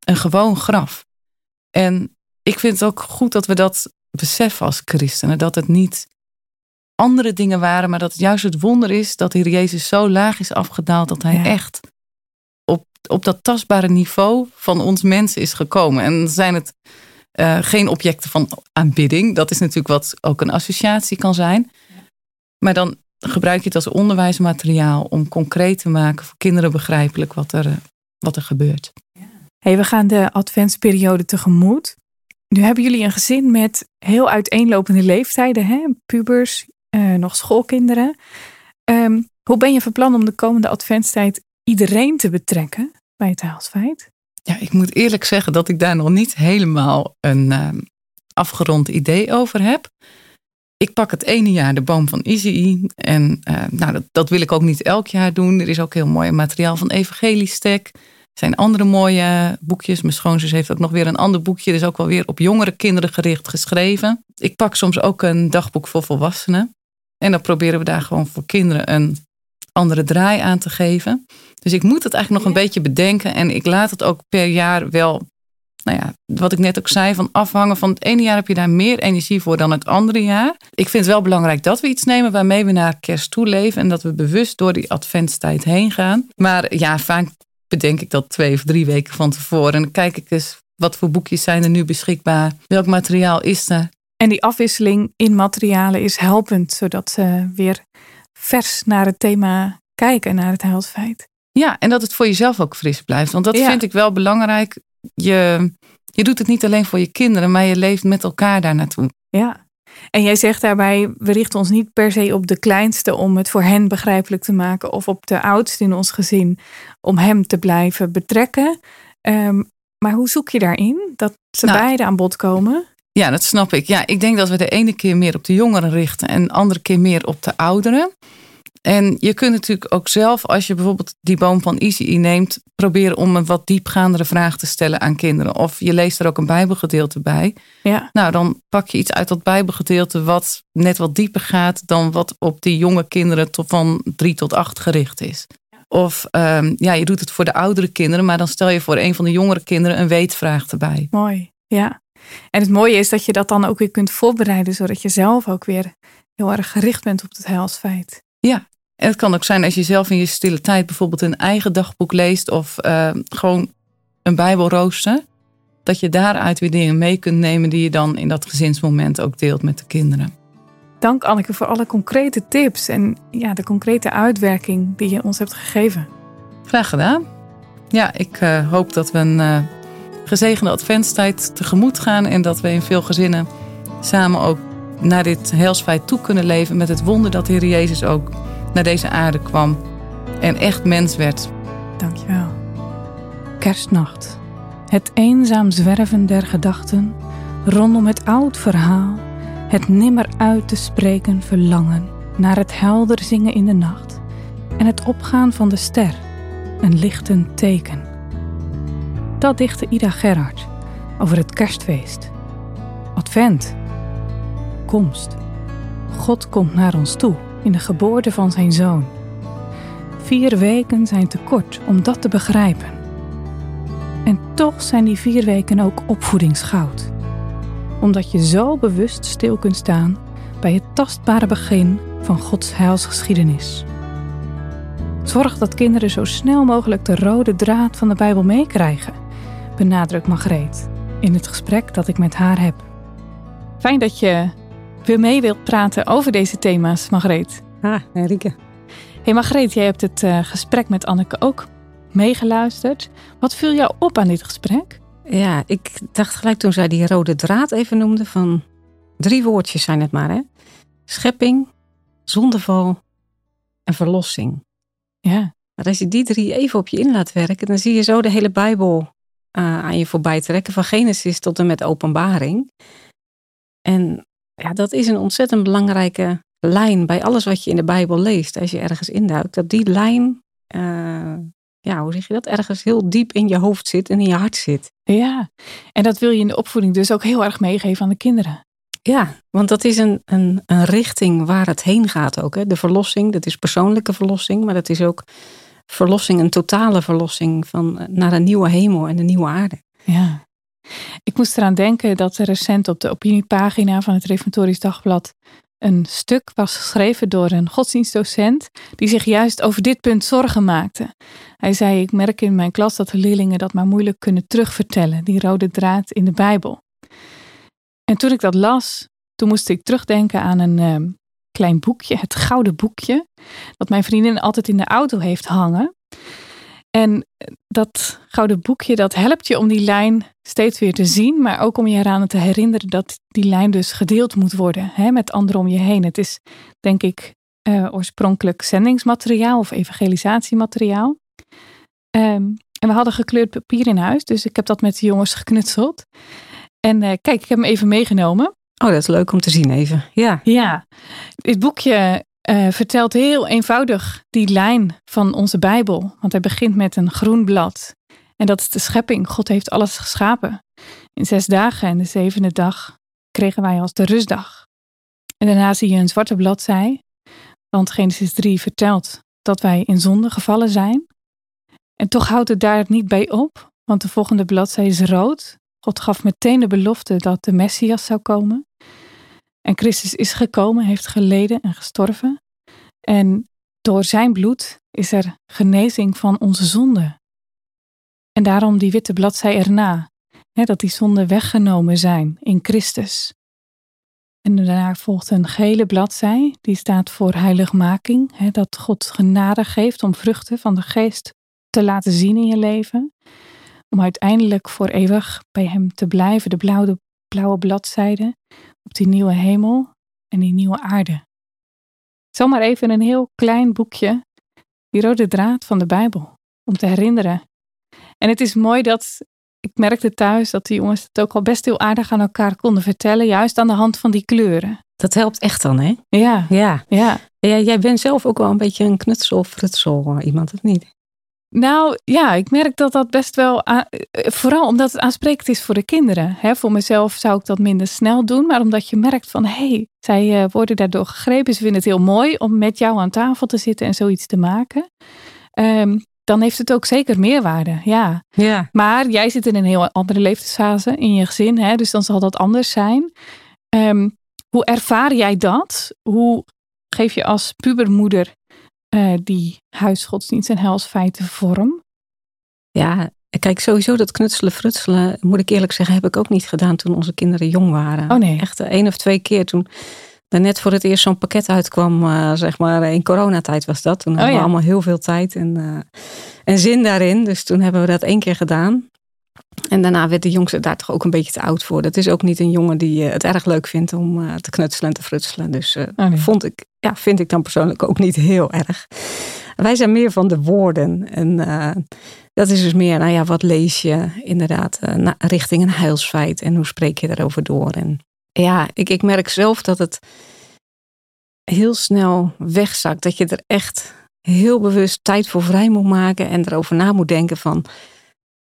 een gewoon graf. En ik vind het ook goed dat we dat beseffen als christenen. Dat het niet andere dingen waren, maar dat het juist het wonder is dat de Heer Jezus zo laag is afgedaald dat hij Ja. echt op, op dat tastbare niveau van ons mensen is gekomen. En dan zijn het eh, geen objecten van aanbidding. Dat is natuurlijk wat ook een associatie kan zijn. Maar dan gebruik je het als onderwijsmateriaal om concreet te maken voor kinderen begrijpelijk wat er, wat er gebeurt. Hey, we gaan de adventsperiode tegemoet. Nu hebben jullie een gezin met heel uiteenlopende leeftijden, hè? pubers, uh, nog schoolkinderen. Um, hoe ben je van plan om de komende adventstijd iedereen te betrekken bij het haalsfeit? Ja, ik moet eerlijk zeggen dat ik daar nog niet helemaal een uh, afgerond idee over heb. Ik pak het ene jaar de boom van Izzy. En uh, nou, dat, dat, wil ik ook niet elk jaar doen. Er is ook heel mooi materiaal van Evangeliestek. Er zijn andere mooie boekjes. Mijn schoonzus heeft ook nog weer een ander boekje. Dat is ook wel weer op jongere kinderen gericht geschreven. Ik pak soms ook een dagboek voor volwassenen. En dan proberen we daar gewoon voor kinderen een andere draai aan te geven. Dus ik moet het eigenlijk nog een beetje bedenken. En ik laat het ook per jaar wel, nou ja, wat ik net ook zei, van afhangen. Van het ene jaar heb je daar meer energie voor dan het andere jaar. Ik vind het wel belangrijk dat we iets nemen waarmee we naar kerst toe leven. En dat we bewust door die adventstijd heen gaan. Maar ja, vaak bedenk ik dat twee of drie weken van tevoren. En dan kijk ik eens, wat voor boekjes zijn er nu beschikbaar? Welk materiaal is er? En die afwisseling in materialen is helpend, zodat ze weer vers naar het thema kijken, naar het heilsfeit. Ja, en dat het voor jezelf ook fris blijft. Want dat vind ik wel belangrijk. Je, je doet het niet alleen voor je kinderen, maar je leeft met elkaar daar naartoe. Ja, en jij zegt daarbij, we richten ons niet per se op de kleinste om het voor hen begrijpelijk te maken, of op de oudste in ons gezin om hem te blijven betrekken. Um, maar hoe zoek je daarin dat ze nou, beide aan bod komen? Ja, dat snap ik. Ja, ik denk dat we de ene keer meer op de jongeren richten en de andere keer meer op de ouderen. En je kunt natuurlijk ook zelf, als je bijvoorbeeld die boom van Easy neemt, proberen om een wat diepgaandere vraag te stellen aan kinderen. Of je leest er ook een Bijbelgedeelte bij. Ja. Nou, dan pak je iets uit dat Bijbelgedeelte wat net wat dieper gaat dan wat op die jonge kinderen tot van drie tot acht gericht is. Of um, ja, je doet het voor de oudere kinderen, maar dan stel je voor een van de jongere kinderen een weetvraag erbij. Mooi, ja. En het mooie is dat je dat dan ook weer kunt voorbereiden, zodat je zelf ook weer heel erg gericht bent op het heilsfeit. Ja, en het kan ook zijn als je zelf in je stille tijd bijvoorbeeld een eigen dagboek leest of uh, gewoon een bijbelrooster. Dat je daaruit weer dingen mee kunt nemen die je dan in dat gezinsmoment ook deelt met de kinderen. Dank Anneke voor alle concrete tips en ja, de concrete uitwerking die je ons hebt gegeven. Graag gedaan. Ja, ik uh, hoop dat we een uh, gezegende adventstijd tegemoet gaan en dat we in veel gezinnen samen ook naar dit heilsfeit toe kunnen leven met het wonder dat de Heer Jezus ook naar deze aarde kwam en echt mens werd. Dankjewel. Kerstnacht. Het eenzaam zwerven der gedachten rondom het oud verhaal, het nimmer uit te spreken verlangen naar het helder zingen in de nacht en het opgaan van de ster, een lichtend teken. Dat dichtte Ida Gerhard over het kerstfeest. Advent. Komst. God komt naar ons toe in de geboorte van zijn zoon. Vier weken zijn te kort om dat te begrijpen. En toch zijn die vier weken ook opvoedingsgoud. Omdat je zo bewust stil kunt staan bij het tastbare begin van Gods heilsgeschiedenis. Zorg dat kinderen zo snel mogelijk de rode draad van de Bijbel meekrijgen, benadrukt Margreet in het gesprek dat ik met haar heb. Fijn dat je weer mee wilt praten over deze thema's, Margreet. Ah, Enrique. Hey Margreet, jij hebt het uh, gesprek met Anneke ook meegeluisterd. Wat viel jou op aan dit gesprek? Ja, ik dacht gelijk toen zij die rode draad even noemde van drie woordjes zijn het maar, hè? Schepping, zondeval en verlossing. Ja. Maar als je die drie even op je in laat werken, dan zie je zo de hele Bijbel aan je voorbij trekken, van Genesis tot en met Openbaring. En ja, dat is een ontzettend belangrijke lijn bij alles wat je in de Bijbel leest. Als je ergens induikt, dat die lijn, uh, ja, hoe zeg je dat, ergens heel diep in je hoofd zit en in je hart zit. Ja, en dat wil je in de opvoeding dus ook heel erg meegeven aan de kinderen. Ja, want dat is een, een, een richting waar het heen gaat ook. Hè. De verlossing, dat is persoonlijke verlossing, maar dat is ook verlossing, een totale verlossing van, naar een nieuwe hemel en een nieuwe aarde. Ja. Ik moest eraan denken dat er recent op de opiniepagina van het Reformatorisch Dagblad een stuk was geschreven door een godsdienstdocent die zich juist over dit punt zorgen maakte. Hij zei: Ik merk in mijn klas dat de leerlingen dat maar moeilijk kunnen terugvertellen, die rode draad in de Bijbel. En toen ik dat las, toen moest ik terugdenken aan een uh, klein boekje, het gouden boekje, dat mijn vriendin altijd in de auto heeft hangen. En dat gouden boekje, dat helpt je om die lijn steeds weer te zien, maar ook om je eraan te herinneren dat die lijn dus gedeeld moet worden hè, met anderen om je heen. Het is, denk ik, uh, oorspronkelijk zendingsmateriaal of evangelisatiemateriaal. Um, en we hadden gekleurd papier in huis, dus ik heb dat met de jongens geknutseld. En uh, kijk, ik heb hem even meegenomen. Oh, dat is leuk om te zien even. Ja. Ja, dit boekje uh, vertelt heel eenvoudig die lijn van onze Bijbel. Want hij begint met een groen blad. En dat is de schepping. God heeft alles geschapen. In zes dagen en de zevende dag kregen wij als de rustdag. En daarna zie je een zwarte bladzij. Want Genesis 3 vertelt dat wij in zonde gevallen zijn. En toch houdt het daar niet bij op, want de volgende bladzij is rood. God gaf meteen de belofte dat de Messias zou komen. En Christus is gekomen, heeft geleden en gestorven. En door zijn bloed is er genezing van onze zonde. En daarom die witte bladzij erna, hè, dat die zonden weggenomen zijn in Christus. En daarna volgt een gele bladzij, die staat voor heiligmaking, hè, dat God genade geeft om vruchten van de geest te laten zien in je leven. Om uiteindelijk voor eeuwig bij Hem te blijven, de blauwe, blauwe bladzijde op die nieuwe hemel en die nieuwe aarde. Zomaar even een heel klein boekje, die rode draad van de Bijbel, om te herinneren. En het is mooi dat, ik merkte thuis dat die jongens het ook al best heel aardig aan elkaar konden vertellen, juist aan de hand van die kleuren. Dat helpt echt dan, hè? Ja. Ja. ja. ja jij bent zelf ook wel een beetje een knutsel frutsel eh, iemand, of niet? Nou ja, ik merk dat dat best wel, eh, vooral omdat het aansprekend is voor de kinderen. Hè, voor mezelf zou ik dat minder snel doen, maar omdat je merkt van hé, hey, zij uh, worden daardoor gegrepen. Ze vinden het heel mooi om met jou aan tafel te zitten en zoiets te maken. Um, dan heeft het ook zeker meerwaarde, ja. ja. Maar jij zit in een heel andere levensfase in je gezin, hè, dus dan zal dat anders zijn. Um, hoe ervaar jij dat? Hoe geef je als pubermoeder uh, die huisgodsdienst en helsfeiten vorm? Ja, kijk, sowieso dat knutselen, frutselen, moet ik eerlijk zeggen, heb ik ook niet gedaan toen onze kinderen jong waren. Oh nee. Echt één of twee keer toen er net voor het eerst zo'n pakket uitkwam, uh, zeg maar, in coronatijd was dat. Toen oh, hadden we allemaal heel veel tijd en, uh, en zin daarin. Dus toen hebben we dat één keer gedaan. En daarna werd de jongste daar toch ook een beetje te oud voor. Dat is ook niet een jongen die het erg leuk vindt om te knutselen en te frutselen. Dus uh, oh nee. vond ik ja, vind ik dan persoonlijk ook niet heel erg. Wij zijn meer van de woorden. En uh, dat is dus meer, nou ja, wat lees je inderdaad uh, richting een heilsfeit en hoe spreek je daarover door? En ja, ik, ik merk zelf dat het heel snel wegzakt. Dat je er echt heel bewust tijd voor vrij moet maken en erover na moet denken van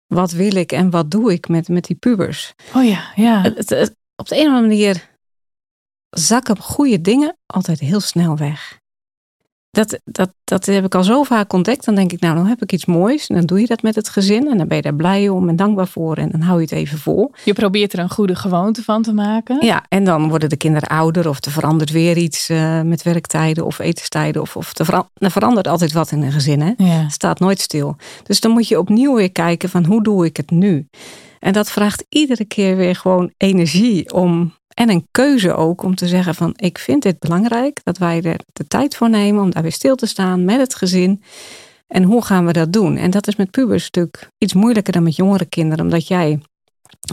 wat wil ik en wat doe ik met, met die pubers. Oh ja, ja. Het, het, op de een of andere manier zakken goede dingen altijd heel snel weg. Dat, dat, dat heb ik al zo vaak ontdekt. Dan denk ik, nou, dan heb ik iets moois. En dan doe je dat met het gezin. En dan ben je daar blij om en dankbaar voor. En dan hou je het even vol. Je probeert er een goede gewoonte van te maken. Ja, en dan worden de kinderen ouder. Of er verandert weer iets uh, met werktijden of etenstijden. Of, of er, verandert altijd wat in een gezin. Hè? Ja. staat nooit stil. Dus dan moet je opnieuw weer kijken van hoe doe ik het nu? En dat vraagt iedere keer weer gewoon energie om en een keuze ook om te zeggen van ik vind dit belangrijk, dat wij er de tijd voor nemen om daar weer stil te staan met het gezin. En hoe gaan we dat doen? En dat is met pubers natuurlijk iets moeilijker dan met jongere kinderen, omdat jij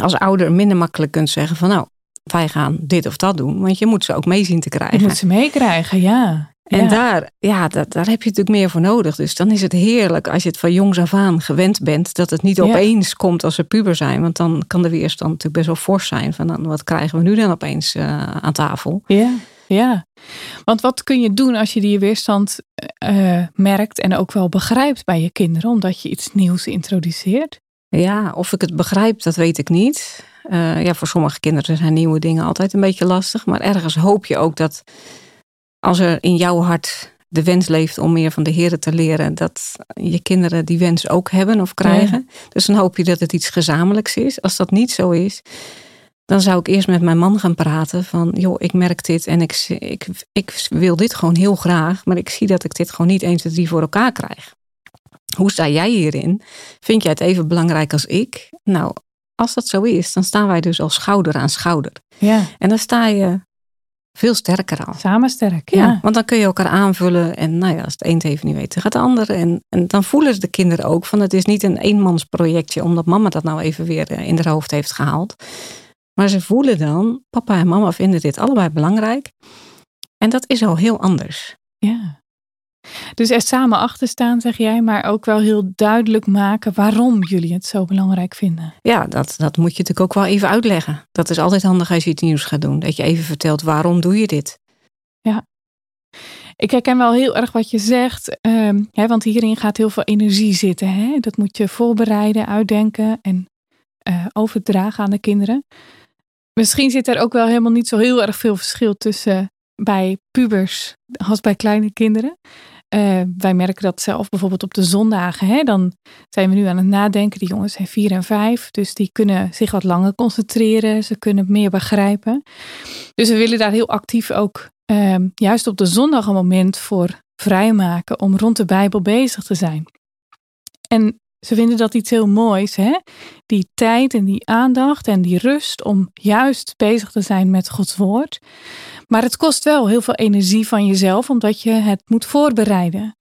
als ouder minder makkelijk kunt zeggen van nou, wij gaan dit of dat doen. Want je moet ze ook mee zien te krijgen. Je moet ze meekrijgen, ja. En daar, ja, daar heb je natuurlijk meer voor nodig. Dus dan is het heerlijk als je het van jongs af aan gewend bent. Dat het niet opeens komt als ze puber zijn. Want dan kan de weerstand natuurlijk best wel fors zijn. Van dan, wat krijgen we nu dan opeens uh, aan tafel? Ja, ja. Want wat kun je doen als je die weerstand uh, merkt en ook wel begrijpt bij je kinderen. Omdat je iets nieuws introduceert? Ja, of ik het begrijp, dat weet ik niet. Uh, ja, voor sommige kinderen zijn nieuwe dingen altijd een beetje lastig. Maar ergens hoop je ook dat als er in jouw hart de wens leeft om meer van de Heer te leren, dat je kinderen die wens ook hebben of krijgen. Dus dan hoop je dat het iets gezamenlijks is. Als dat niet zo is, dan zou ik eerst met mijn man gaan praten van, joh, ik merk dit en ik, ik, ik wil dit gewoon heel graag, maar ik zie dat ik dit gewoon niet eens de drie voor elkaar krijg. Hoe sta jij hierin? Vind jij het even belangrijk als ik? Nou, als dat zo is, dan staan wij dus al schouder aan schouder. Ja. En dan sta je veel sterker al. Samen sterk, ja. Want dan kun je elkaar aanvullen. En nou ja, als het een het even niet weet, dan gaat de ander. En, en dan voelen de kinderen ook van het is niet een eenmansprojectje. Omdat mama dat nou even weer eh, in haar hoofd heeft gehaald. Maar ze voelen dan, papa en mama vinden dit allebei belangrijk. En dat is al heel anders. Ja. Dus er samen achter staan, zeg jij, maar ook wel heel duidelijk maken waarom jullie het zo belangrijk vinden. Ja, dat, dat moet je natuurlijk ook wel even uitleggen. Dat is altijd handig als je iets nieuws gaat doen. Dat je even vertelt waarom doe je dit. Ja. Ik herken wel heel erg wat je zegt, um, hè, want hierin gaat heel veel energie zitten. Hè? Dat moet je voorbereiden, uitdenken en uh, overdragen aan de kinderen. Misschien zit er ook wel helemaal niet zo heel erg veel verschil tussen bij pubers als bij kleine kinderen. Uh, wij merken dat zelf bijvoorbeeld op de zondagen. Hè, dan zijn we nu aan het nadenken. Die jongens zijn vier en vijf. Dus die kunnen zich wat langer concentreren. Ze kunnen meer begrijpen. Dus we willen daar heel actief ook uh, juist op de zondag een moment voor vrijmaken. Om rond de Bijbel bezig te zijn. En ze vinden dat iets heel moois. Hè? Die tijd en die aandacht en die rust om juist bezig te zijn met Gods woord. Maar het kost wel heel veel energie van jezelf, omdat je het moet voorbereiden.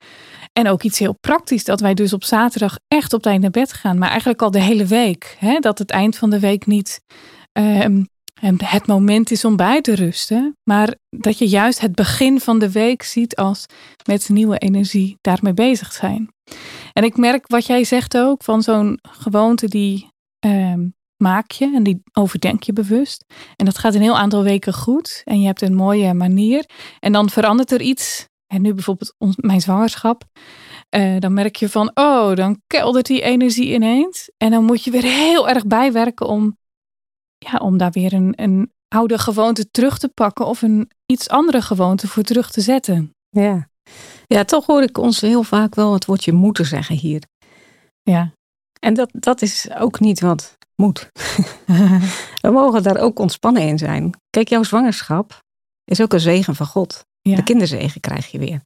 En ook iets heel praktisch, dat wij dus op zaterdag echt op tijd naar bed gaan. Maar eigenlijk al de hele week. Hè? Dat het eind van de week niet um, het moment is om bij te rusten. Maar dat je juist het begin van de week ziet als met nieuwe energie daarmee bezig zijn. En ik merk wat jij zegt ook, van zo'n gewoonte die um, maak je en die overdenk je bewust. En dat gaat een heel aantal weken goed en je hebt een mooie manier. En dan verandert er iets. En nu bijvoorbeeld mijn zwangerschap. Uh, dan merk je van, oh, dan keldert die energie ineens. En dan moet je weer heel erg bijwerken om, ja, om daar weer een, een oude gewoonte terug te pakken of een iets andere gewoonte voor terug te zetten. Ja. ja, toch hoor ik ons heel vaak wel het woordje moeten zeggen hier. Ja. En dat, dat is ook niet wat moet. we mogen daar ook ontspannen in zijn. Kijk, jouw zwangerschap is ook een zegen van God. De kinderzegen krijg je weer.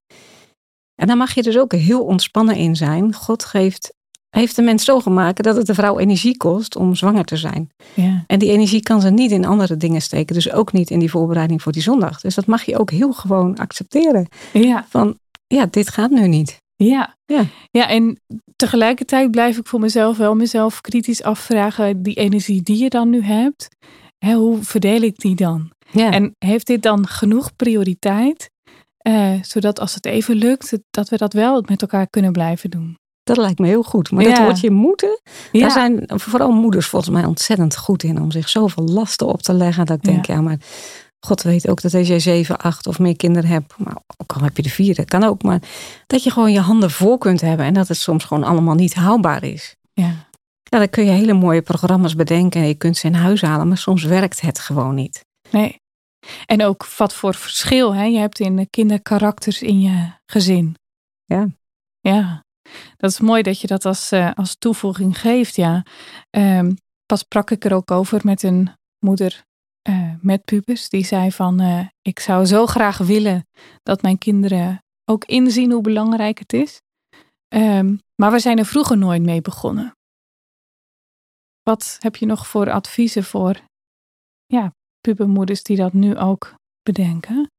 En daar mag je dus ook heel ontspannen in zijn. God geeft, heeft de mens zo gemaakt dat het de vrouw energie kost om zwanger te zijn. Ja. En die energie kan ze niet in andere dingen steken. Dus ook niet in die voorbereiding voor die zondag. Dus dat mag je ook heel gewoon accepteren. Ja. Van, ja, dit gaat nu niet. Ja. Ja. ja, en tegelijkertijd blijf ik voor mezelf wel mezelf kritisch afvragen, die energie die je dan nu hebt, hè, hoe verdeel ik die dan? Ja. En heeft dit dan genoeg prioriteit, uh, zodat als het even lukt, dat we dat wel met elkaar kunnen blijven doen? Dat lijkt me heel goed. Maar Ja. dat woordje moeten, Ja. daar zijn vooral moeders volgens mij ontzettend goed in om zich zoveel lasten op te leggen. Dat ik denk, ja, maar God weet ook dat als jij zeven, acht of meer kinderen hebt, maar ook al heb je de vier, dat kan ook, maar dat je gewoon je handen voor kunt hebben en dat het soms gewoon allemaal niet haalbaar is. Ja. Ja, dan kun je hele mooie programma's bedenken en je kunt ze in huis halen, maar soms werkt het gewoon niet. Nee. En ook wat voor verschil hè? je hebt in de kinderkarakters in je gezin. Ja. Ja, dat is mooi dat je dat als, eh, als toevoeging geeft. Ja. Ehm, pas sprak ik er ook over met een moeder eh, met pubers. Die zei van, eh, ik zou zo graag willen dat mijn kinderen ook inzien hoe belangrijk het is. Ehm, maar we zijn er vroeger nooit mee begonnen. Wat heb je nog voor adviezen voor ja, pubermoeders die dat nu ook bedenken?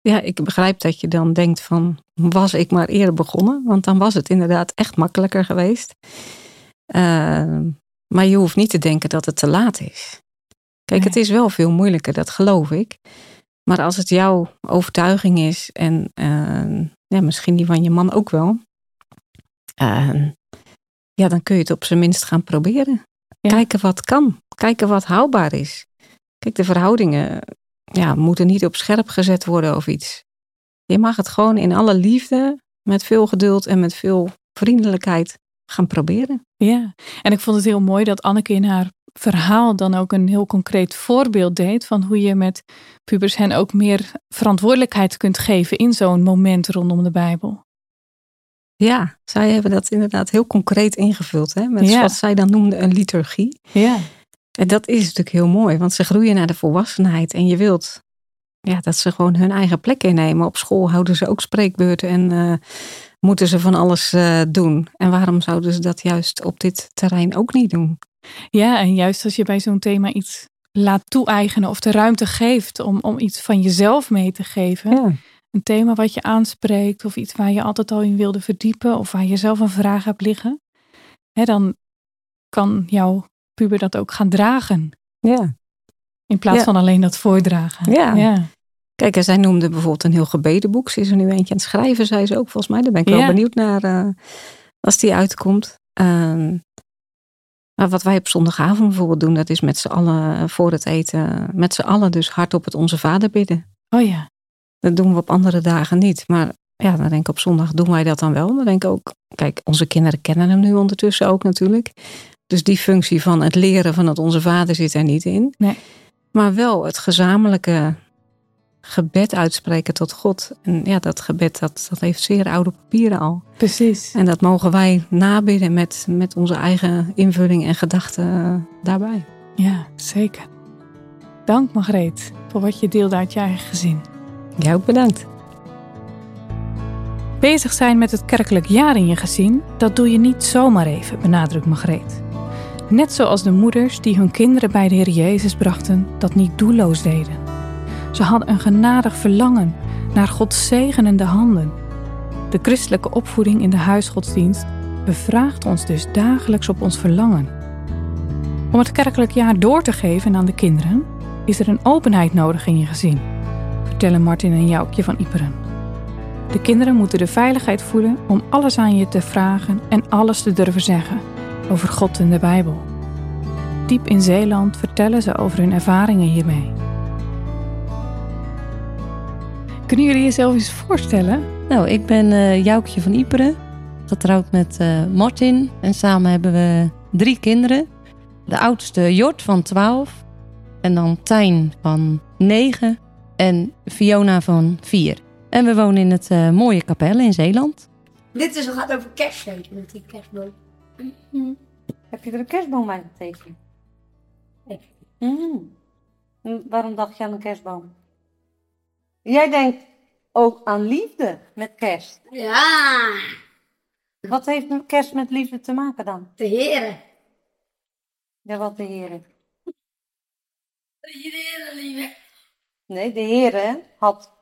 Ja, ik begrijp dat je dan denkt van, was ik maar eerder begonnen? Want dan was het inderdaad echt makkelijker geweest. Ehm, maar je hoeft niet te denken dat het te laat is. Kijk, het is wel veel moeilijker, dat geloof ik. Maar als het jouw overtuiging is, en ehm, ja, misschien die van je man ook wel, ehm, ja, dan kun je het op zijn minst gaan proberen. Kijken wat kan, kijken wat haalbaar is. Kijk, de verhoudingen ja, moeten niet op scherp gezet worden of iets. Je mag het gewoon in alle liefde, met veel geduld en met veel vriendelijkheid gaan proberen. Ja, en ik vond het heel mooi dat Anneke in haar verhaal dan ook een heel concreet voorbeeld deed van hoe je met pubers hen ook meer verantwoordelijkheid kunt geven in zo'n moment rondom de Bijbel. Ja, zij hebben dat inderdaad heel concreet ingevuld, hè? met Ja. wat zij dan noemden een liturgie. Ja. En dat is natuurlijk heel mooi, want ze groeien naar de volwassenheid en je wilt ja, dat ze gewoon hun eigen plek innemen. Op school houden ze ook spreekbeurten en eh, moeten ze van alles eh, doen. En waarom zouden ze dat juist op dit terrein ook niet doen? Ja, en juist als je bij zo'n thema iets laat toe-eigenen of de ruimte geeft om, om iets van jezelf mee te geven. Ja. Een thema wat je aanspreekt of iets waar je altijd al in wilde verdiepen of waar je zelf een vraag hebt liggen. Hè, dan kan jouw puber dat ook gaan dragen. Ja. In plaats Ja. van alleen dat voordragen. Ja. ja. Kijk, en zij noemde bijvoorbeeld een heel gebedenboek. Ze is er nu eentje aan het schrijven, zei ze ook volgens mij. Daar ben ik wel benieuwd naar eh, als die uitkomt. Ehm, maar wat wij op zondagavond bijvoorbeeld doen, dat is met z'n allen eh, voor het eten, met z'n allen dus hardop het Onze Vader bidden. Oh ja. Dat doen we op andere dagen niet. Maar ja, dan denk ik op zondag doen wij dat dan wel. Dan denk ik ook, kijk, onze kinderen kennen hem nu ondertussen ook natuurlijk. Dus die functie van het leren van het Onze Vader zit er niet in. Nee. Maar wel het gezamenlijke gebed uitspreken tot God. En ja, dat gebed dat, dat heeft zeer oude papieren al. Precies. En dat mogen wij nabidden met, met onze eigen invulling en gedachten eh, daarbij. Ja, zeker. Dank Margreet voor wat je deelde uit je eigen gezin. Jij ook bedankt. Bezig zijn met het kerkelijk jaar in je gezin, dat doe je niet zomaar even, benadrukt Margreet. Net zoals de moeders die hun kinderen bij de Heer Jezus brachten, dat niet doelloos deden. Ze hadden een genadig verlangen naar Gods zegenende handen. De christelijke opvoeding in de huisgodsdienst bevraagt ons dus dagelijks op ons verlangen. Om het kerkelijk jaar door te geven aan de kinderen, is er een openheid nodig in je gezin, vertellen Martin en Joukje van Iperen. De kinderen moeten de veiligheid voelen om alles aan je te vragen en alles te durven zeggen over God en de Bijbel. Diep in Zeeland vertellen ze over hun ervaringen hiermee. Kunnen jullie jezelf eens voorstellen? Nou, ik ben eh Joukje van Iperen, getrouwd met eh, Martin. En samen hebben we drie kinderen. De oudste Jort van 12. En dan Tijn van 9. En Fiona van 4. En we wonen in het eh, mooie Capelle in Zeeland. Dit is, gaat over kerstfeest met die kerstboom. Heb je er een kerstboom bij getekend? Mm. Waarom dacht je aan een kerstboom? Jij denkt ook aan liefde met kerst. Ja, Wat heeft kerst met liefde te maken dan? de heren. Ja, wat de heren. De heren lieve. Nee, de Heere had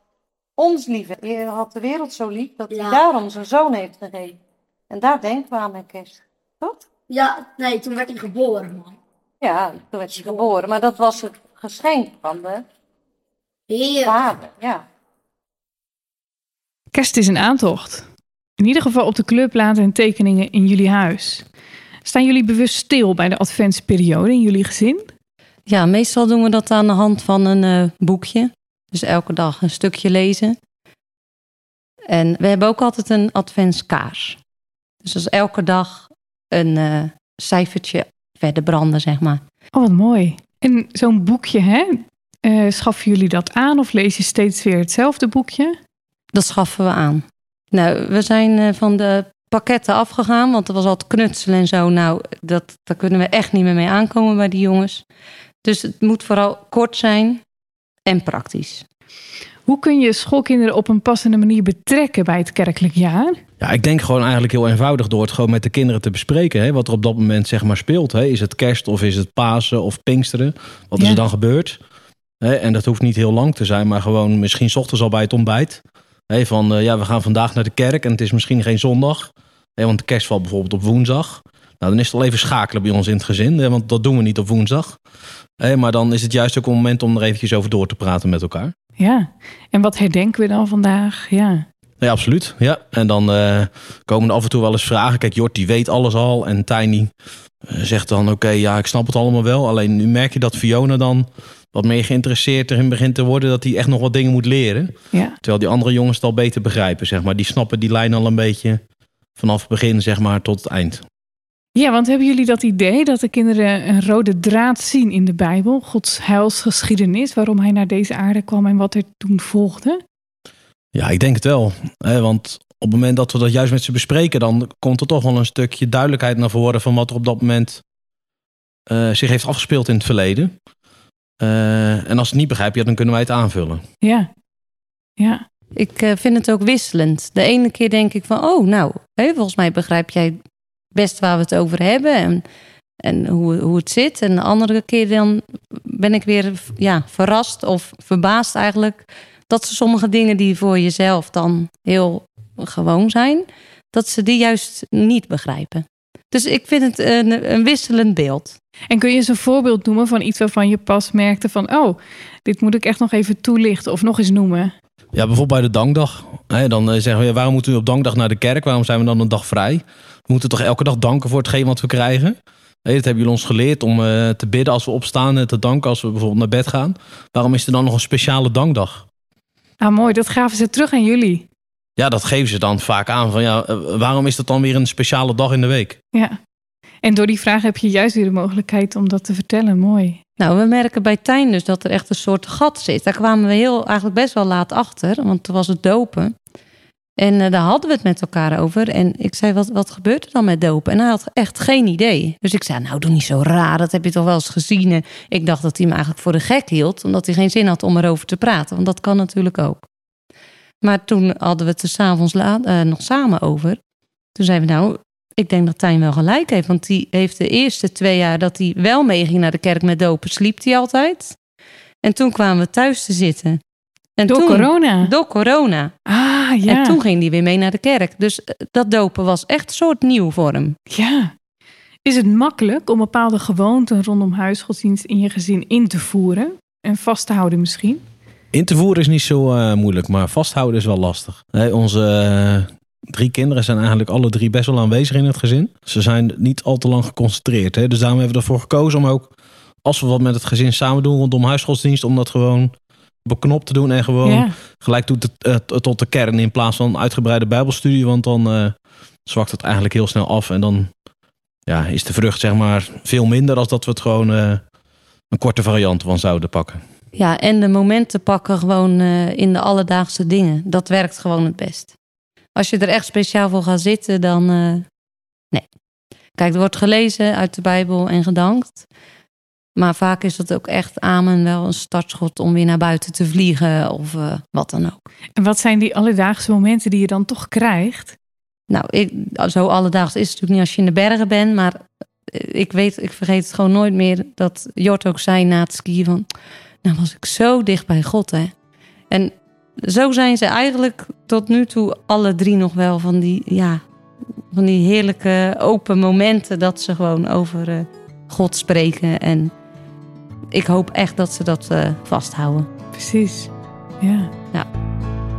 ons lief. De Heer had de wereld zo lief dat hij daarom zijn zoon heeft gegeven. En daar denken we aan met kerst. Toch? Ja, nee, toen werd hij geboren, man. Ja, toen werd hij geboren. Maar dat was het geschenk van de Heer. vader. Ja. Kerst is een aantocht. In ieder geval op de clubplaten en tekeningen in jullie huis. Staan jullie bewust stil bij de adventsperiode in jullie gezin? ja, meestal doen we dat aan de hand van een eh, boekje. Dus elke dag een stukje lezen. En we hebben ook altijd een adventskaars. Dus dat is elke dag een eh, cijfertje verder branden, zeg maar. Oh, wat mooi. En zo'n boekje, hè? Eh, schaffen jullie dat aan of lees je steeds weer hetzelfde boekje? Dat schaffen we aan. Nou, we zijn eh, van de pakketten afgegaan, want er was altijd knutselen en zo. Nou, dat, daar kunnen we echt niet meer mee aankomen bij die jongens. Dus het moet vooral kort zijn en praktisch. Hoe kun je schoolkinderen op een passende manier betrekken bij het kerkelijk jaar? Ja, ik denk gewoon eigenlijk heel eenvoudig door het gewoon met de kinderen te bespreken. Hè, wat er op dat moment zeg maar speelt. Hè. Is het kerst of is het Pasen of Pinksteren? Wat is er dan gebeurd? Hè, en dat hoeft niet heel lang te zijn, maar gewoon misschien 's ochtends al bij het ontbijt. Hè, van eh, ja, we gaan vandaag naar de kerk en het is misschien geen zondag. Hè, want de kerst valt bijvoorbeeld op woensdag. Nou, dan is het al even schakelen bij ons in het gezin, hè, want dat doen we niet op woensdag. Hè, maar dan is het juist ook een moment om er eventjes over door te praten met elkaar. Ja. En wat herdenken we dan vandaag? Ja. Ja, absoluut. Ja. En dan eh, komen er af en toe wel eens vragen. Kijk, Jort die weet alles al. En Tiny eh, zegt dan, oké, ja, ik snap het allemaal wel. Alleen nu merk je dat Fiona dan wat meer geïnteresseerd erin begint te worden... dat hij echt nog wat dingen moet leren. Ja. Terwijl die andere jongens het al beter begrijpen, zeg maar. Die snappen die lijn al een beetje vanaf het begin, zeg maar, tot het eind. Ja, want hebben jullie dat idee dat de kinderen een rode draad zien in de Bijbel? Gods heilsgeschiedenis, waarom hij naar deze aarde kwam en wat er toen volgde? Ja, ik denk het wel. Hè, want op het moment dat we dat juist met ze bespreken... dan komt er toch wel een stukje duidelijkheid naar voren... van wat er op dat moment eh, zich heeft afgespeeld in het verleden. Eh, en als ze het niet begrijpen, ja, dan kunnen wij het aanvullen. Ja. Ja. Ik eh, vind het ook wisselend. De ene keer denk ik van, oh, nou, hè, volgens mij begrijp jij best waar we het over hebben en, en hoe, hoe het zit. En de andere keer dan ben ik weer ja, verrast of verbaasd eigenlijk. Dat ze sommige dingen die voor jezelf dan heel gewoon zijn, dat ze die juist niet begrijpen. Dus ik vind het een, een wisselend beeld. En kun je eens een voorbeeld noemen van iets waarvan je pas merkte van... oh, dit moet ik echt nog even toelichten of nog eens noemen? Ja, bijvoorbeeld bij de dankdag. Dan eh, zeggen we, waarom moeten we op dankdag naar de kerk? Waarom zijn we dan een dag vrij? We moeten toch elke dag danken voor hetgeen wat we krijgen? Dat hebben jullie ons geleerd om eh, te bidden als we opstaan en te danken als we bijvoorbeeld naar bed gaan. Waarom is er dan nog een speciale dankdag? Ah, mooi. Dat gaven ze terug aan jullie. Ja, dat geven ze dan vaak aan van ja, eh, waarom is dat dan weer een speciale dag in de week? Ja. En door die vraag heb je juist weer de mogelijkheid om dat te vertellen. Mooi. Nou, we merken bij Tijn dus dat er echt een soort gat zit. Daar kwamen we heel, eigenlijk best wel laat achter, want toen was het dopen. En uh, daar hadden we het met elkaar over. En ik zei, wat, wat gebeurt er dan met dopen? En hij had echt geen idee. Dus ik zei, nou doe niet zo raar, dat heb je toch wel eens gezien. En ik dacht dat hij me eigenlijk voor de gek hield, omdat hij geen zin had om erover te praten. Want dat kan natuurlijk ook. Maar toen hadden we het er s'avonds uh, nog samen over. Toen zeiden we, nou, ik denk dat Tijn wel gelijk heeft. Want die heeft de eerste twee jaar dat hij wel meeging naar de kerk met dopen, sliep hij altijd. En toen kwamen we thuis te zitten. En door toen, corona? Door corona. Ah, ja. En toen ging hij weer mee naar de kerk. Dus eh, dat dopen was echt een soort nieuw voor hem. Ja. Is het makkelijk om bepaalde gewoonten rondom huisgodsdienst in je gezin in te voeren? En vast te houden misschien? In te voeren is niet zo uh, moeilijk, maar vasthouden is wel lastig. Hey, onze uh, drie kinderen zijn eigenlijk alle drie best wel aanwezig in het gezin. Ze zijn niet al te lang geconcentreerd. Hè? Dus daarom hebben we ervoor gekozen om ook, als we wat met het gezin samen doen rondom huisgodsdienst, om dat gewoon beknopt te doen en gewoon ja. gelijk tot de, tot de kern in plaats van uitgebreide bijbelstudie. Want dan uh, zwakt het eigenlijk heel snel af en dan ja, is de vrucht zeg maar veel minder als dat we het gewoon uh, een korte variant van zouden pakken. Ja, en de momenten pakken gewoon uh, in de alledaagse dingen. Dat werkt gewoon het best. Als je er echt speciaal voor gaat zitten, dan nee. Kijk, er wordt gelezen uit de Bijbel en gedankt. Maar vaak is het ook echt amen wel een startschot om weer naar buiten te vliegen of uh, wat dan ook. En wat zijn die alledaagse momenten die je dan toch krijgt? Nou, ik, zo alledaags is het natuurlijk niet als je in de bergen bent. Maar ik weet, ik vergeet het gewoon nooit meer dat Jort ook zei na het skiën van... Nou was ik zo dicht bij God, hè. En zo zijn ze eigenlijk tot nu toe alle drie nog wel van die, ja, van die heerlijke open momenten... dat ze gewoon over uh, God spreken en ik hoop echt dat ze dat uh, vasthouden. Precies, ja. ja.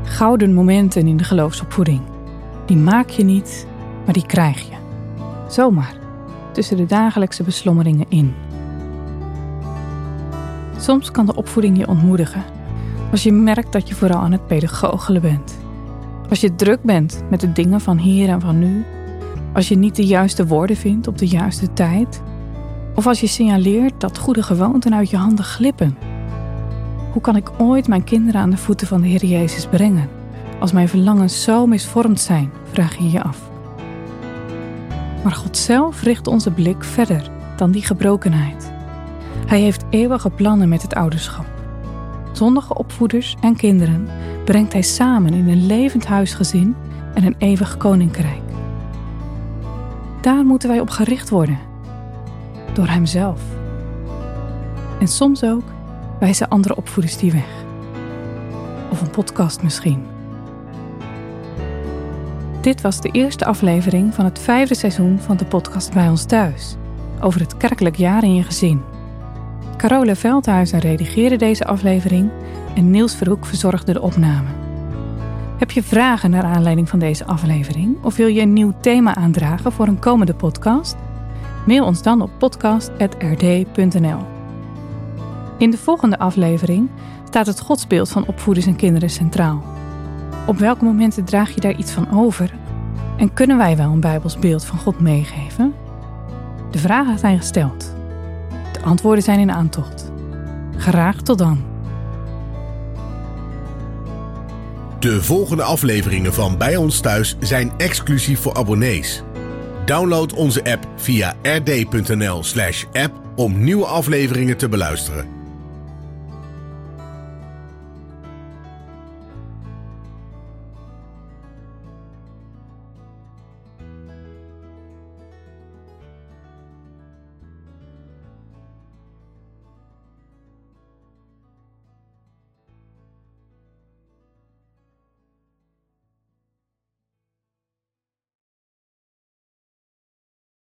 Gouden momenten in de geloofsopvoeding. Die maak je niet, maar die krijg je. Zomaar, tussen de dagelijkse beslommeringen in. Soms kan de opvoeding je ontmoedigen. Als je merkt dat je vooral aan het pedagogelen bent. Als je druk bent met de dingen van hier en van nu. Als je niet de juiste woorden vindt op de juiste tijd of als je signaleert dat goede gewoonten uit je handen glippen. Hoe kan ik ooit mijn kinderen aan de voeten van de Heer Jezus brengen? Als mijn verlangens zo misvormd zijn, vraag je je af. Maar God zelf richt onze blik verder dan die gebrokenheid. Hij heeft eeuwige plannen met het ouderschap. Zondige opvoeders en kinderen brengt Hij samen in een levend huisgezin en een eeuwig koninkrijk. Daar moeten wij op gericht worden door hemzelf. En soms ook wijzen andere opvoeders die weg. Of een podcast misschien. Dit was de eerste aflevering van het vijfde seizoen van de podcast Bij ons thuis. Over het kerkelijk jaar in je gezin. Carole Veldhuizen redigeerde deze aflevering en Niels Verhoek verzorgde de opname. Heb je vragen naar aanleiding van deze aflevering of wil je een nieuw thema aandragen voor een komende podcast? Mail ons dan op podcast.rd.nl. In de volgende aflevering staat het godsbeeld van opvoeders en kinderen centraal. Op welke momenten draag je daar iets van over? En kunnen wij wel een Bijbels beeld van God meegeven? De vragen zijn gesteld. De antwoorden zijn in aantocht. Graag tot dan. De volgende afleveringen van Bij ons thuis zijn exclusief voor abonnees. Download onze app via rd.nl/app om nieuwe afleveringen te beluisteren.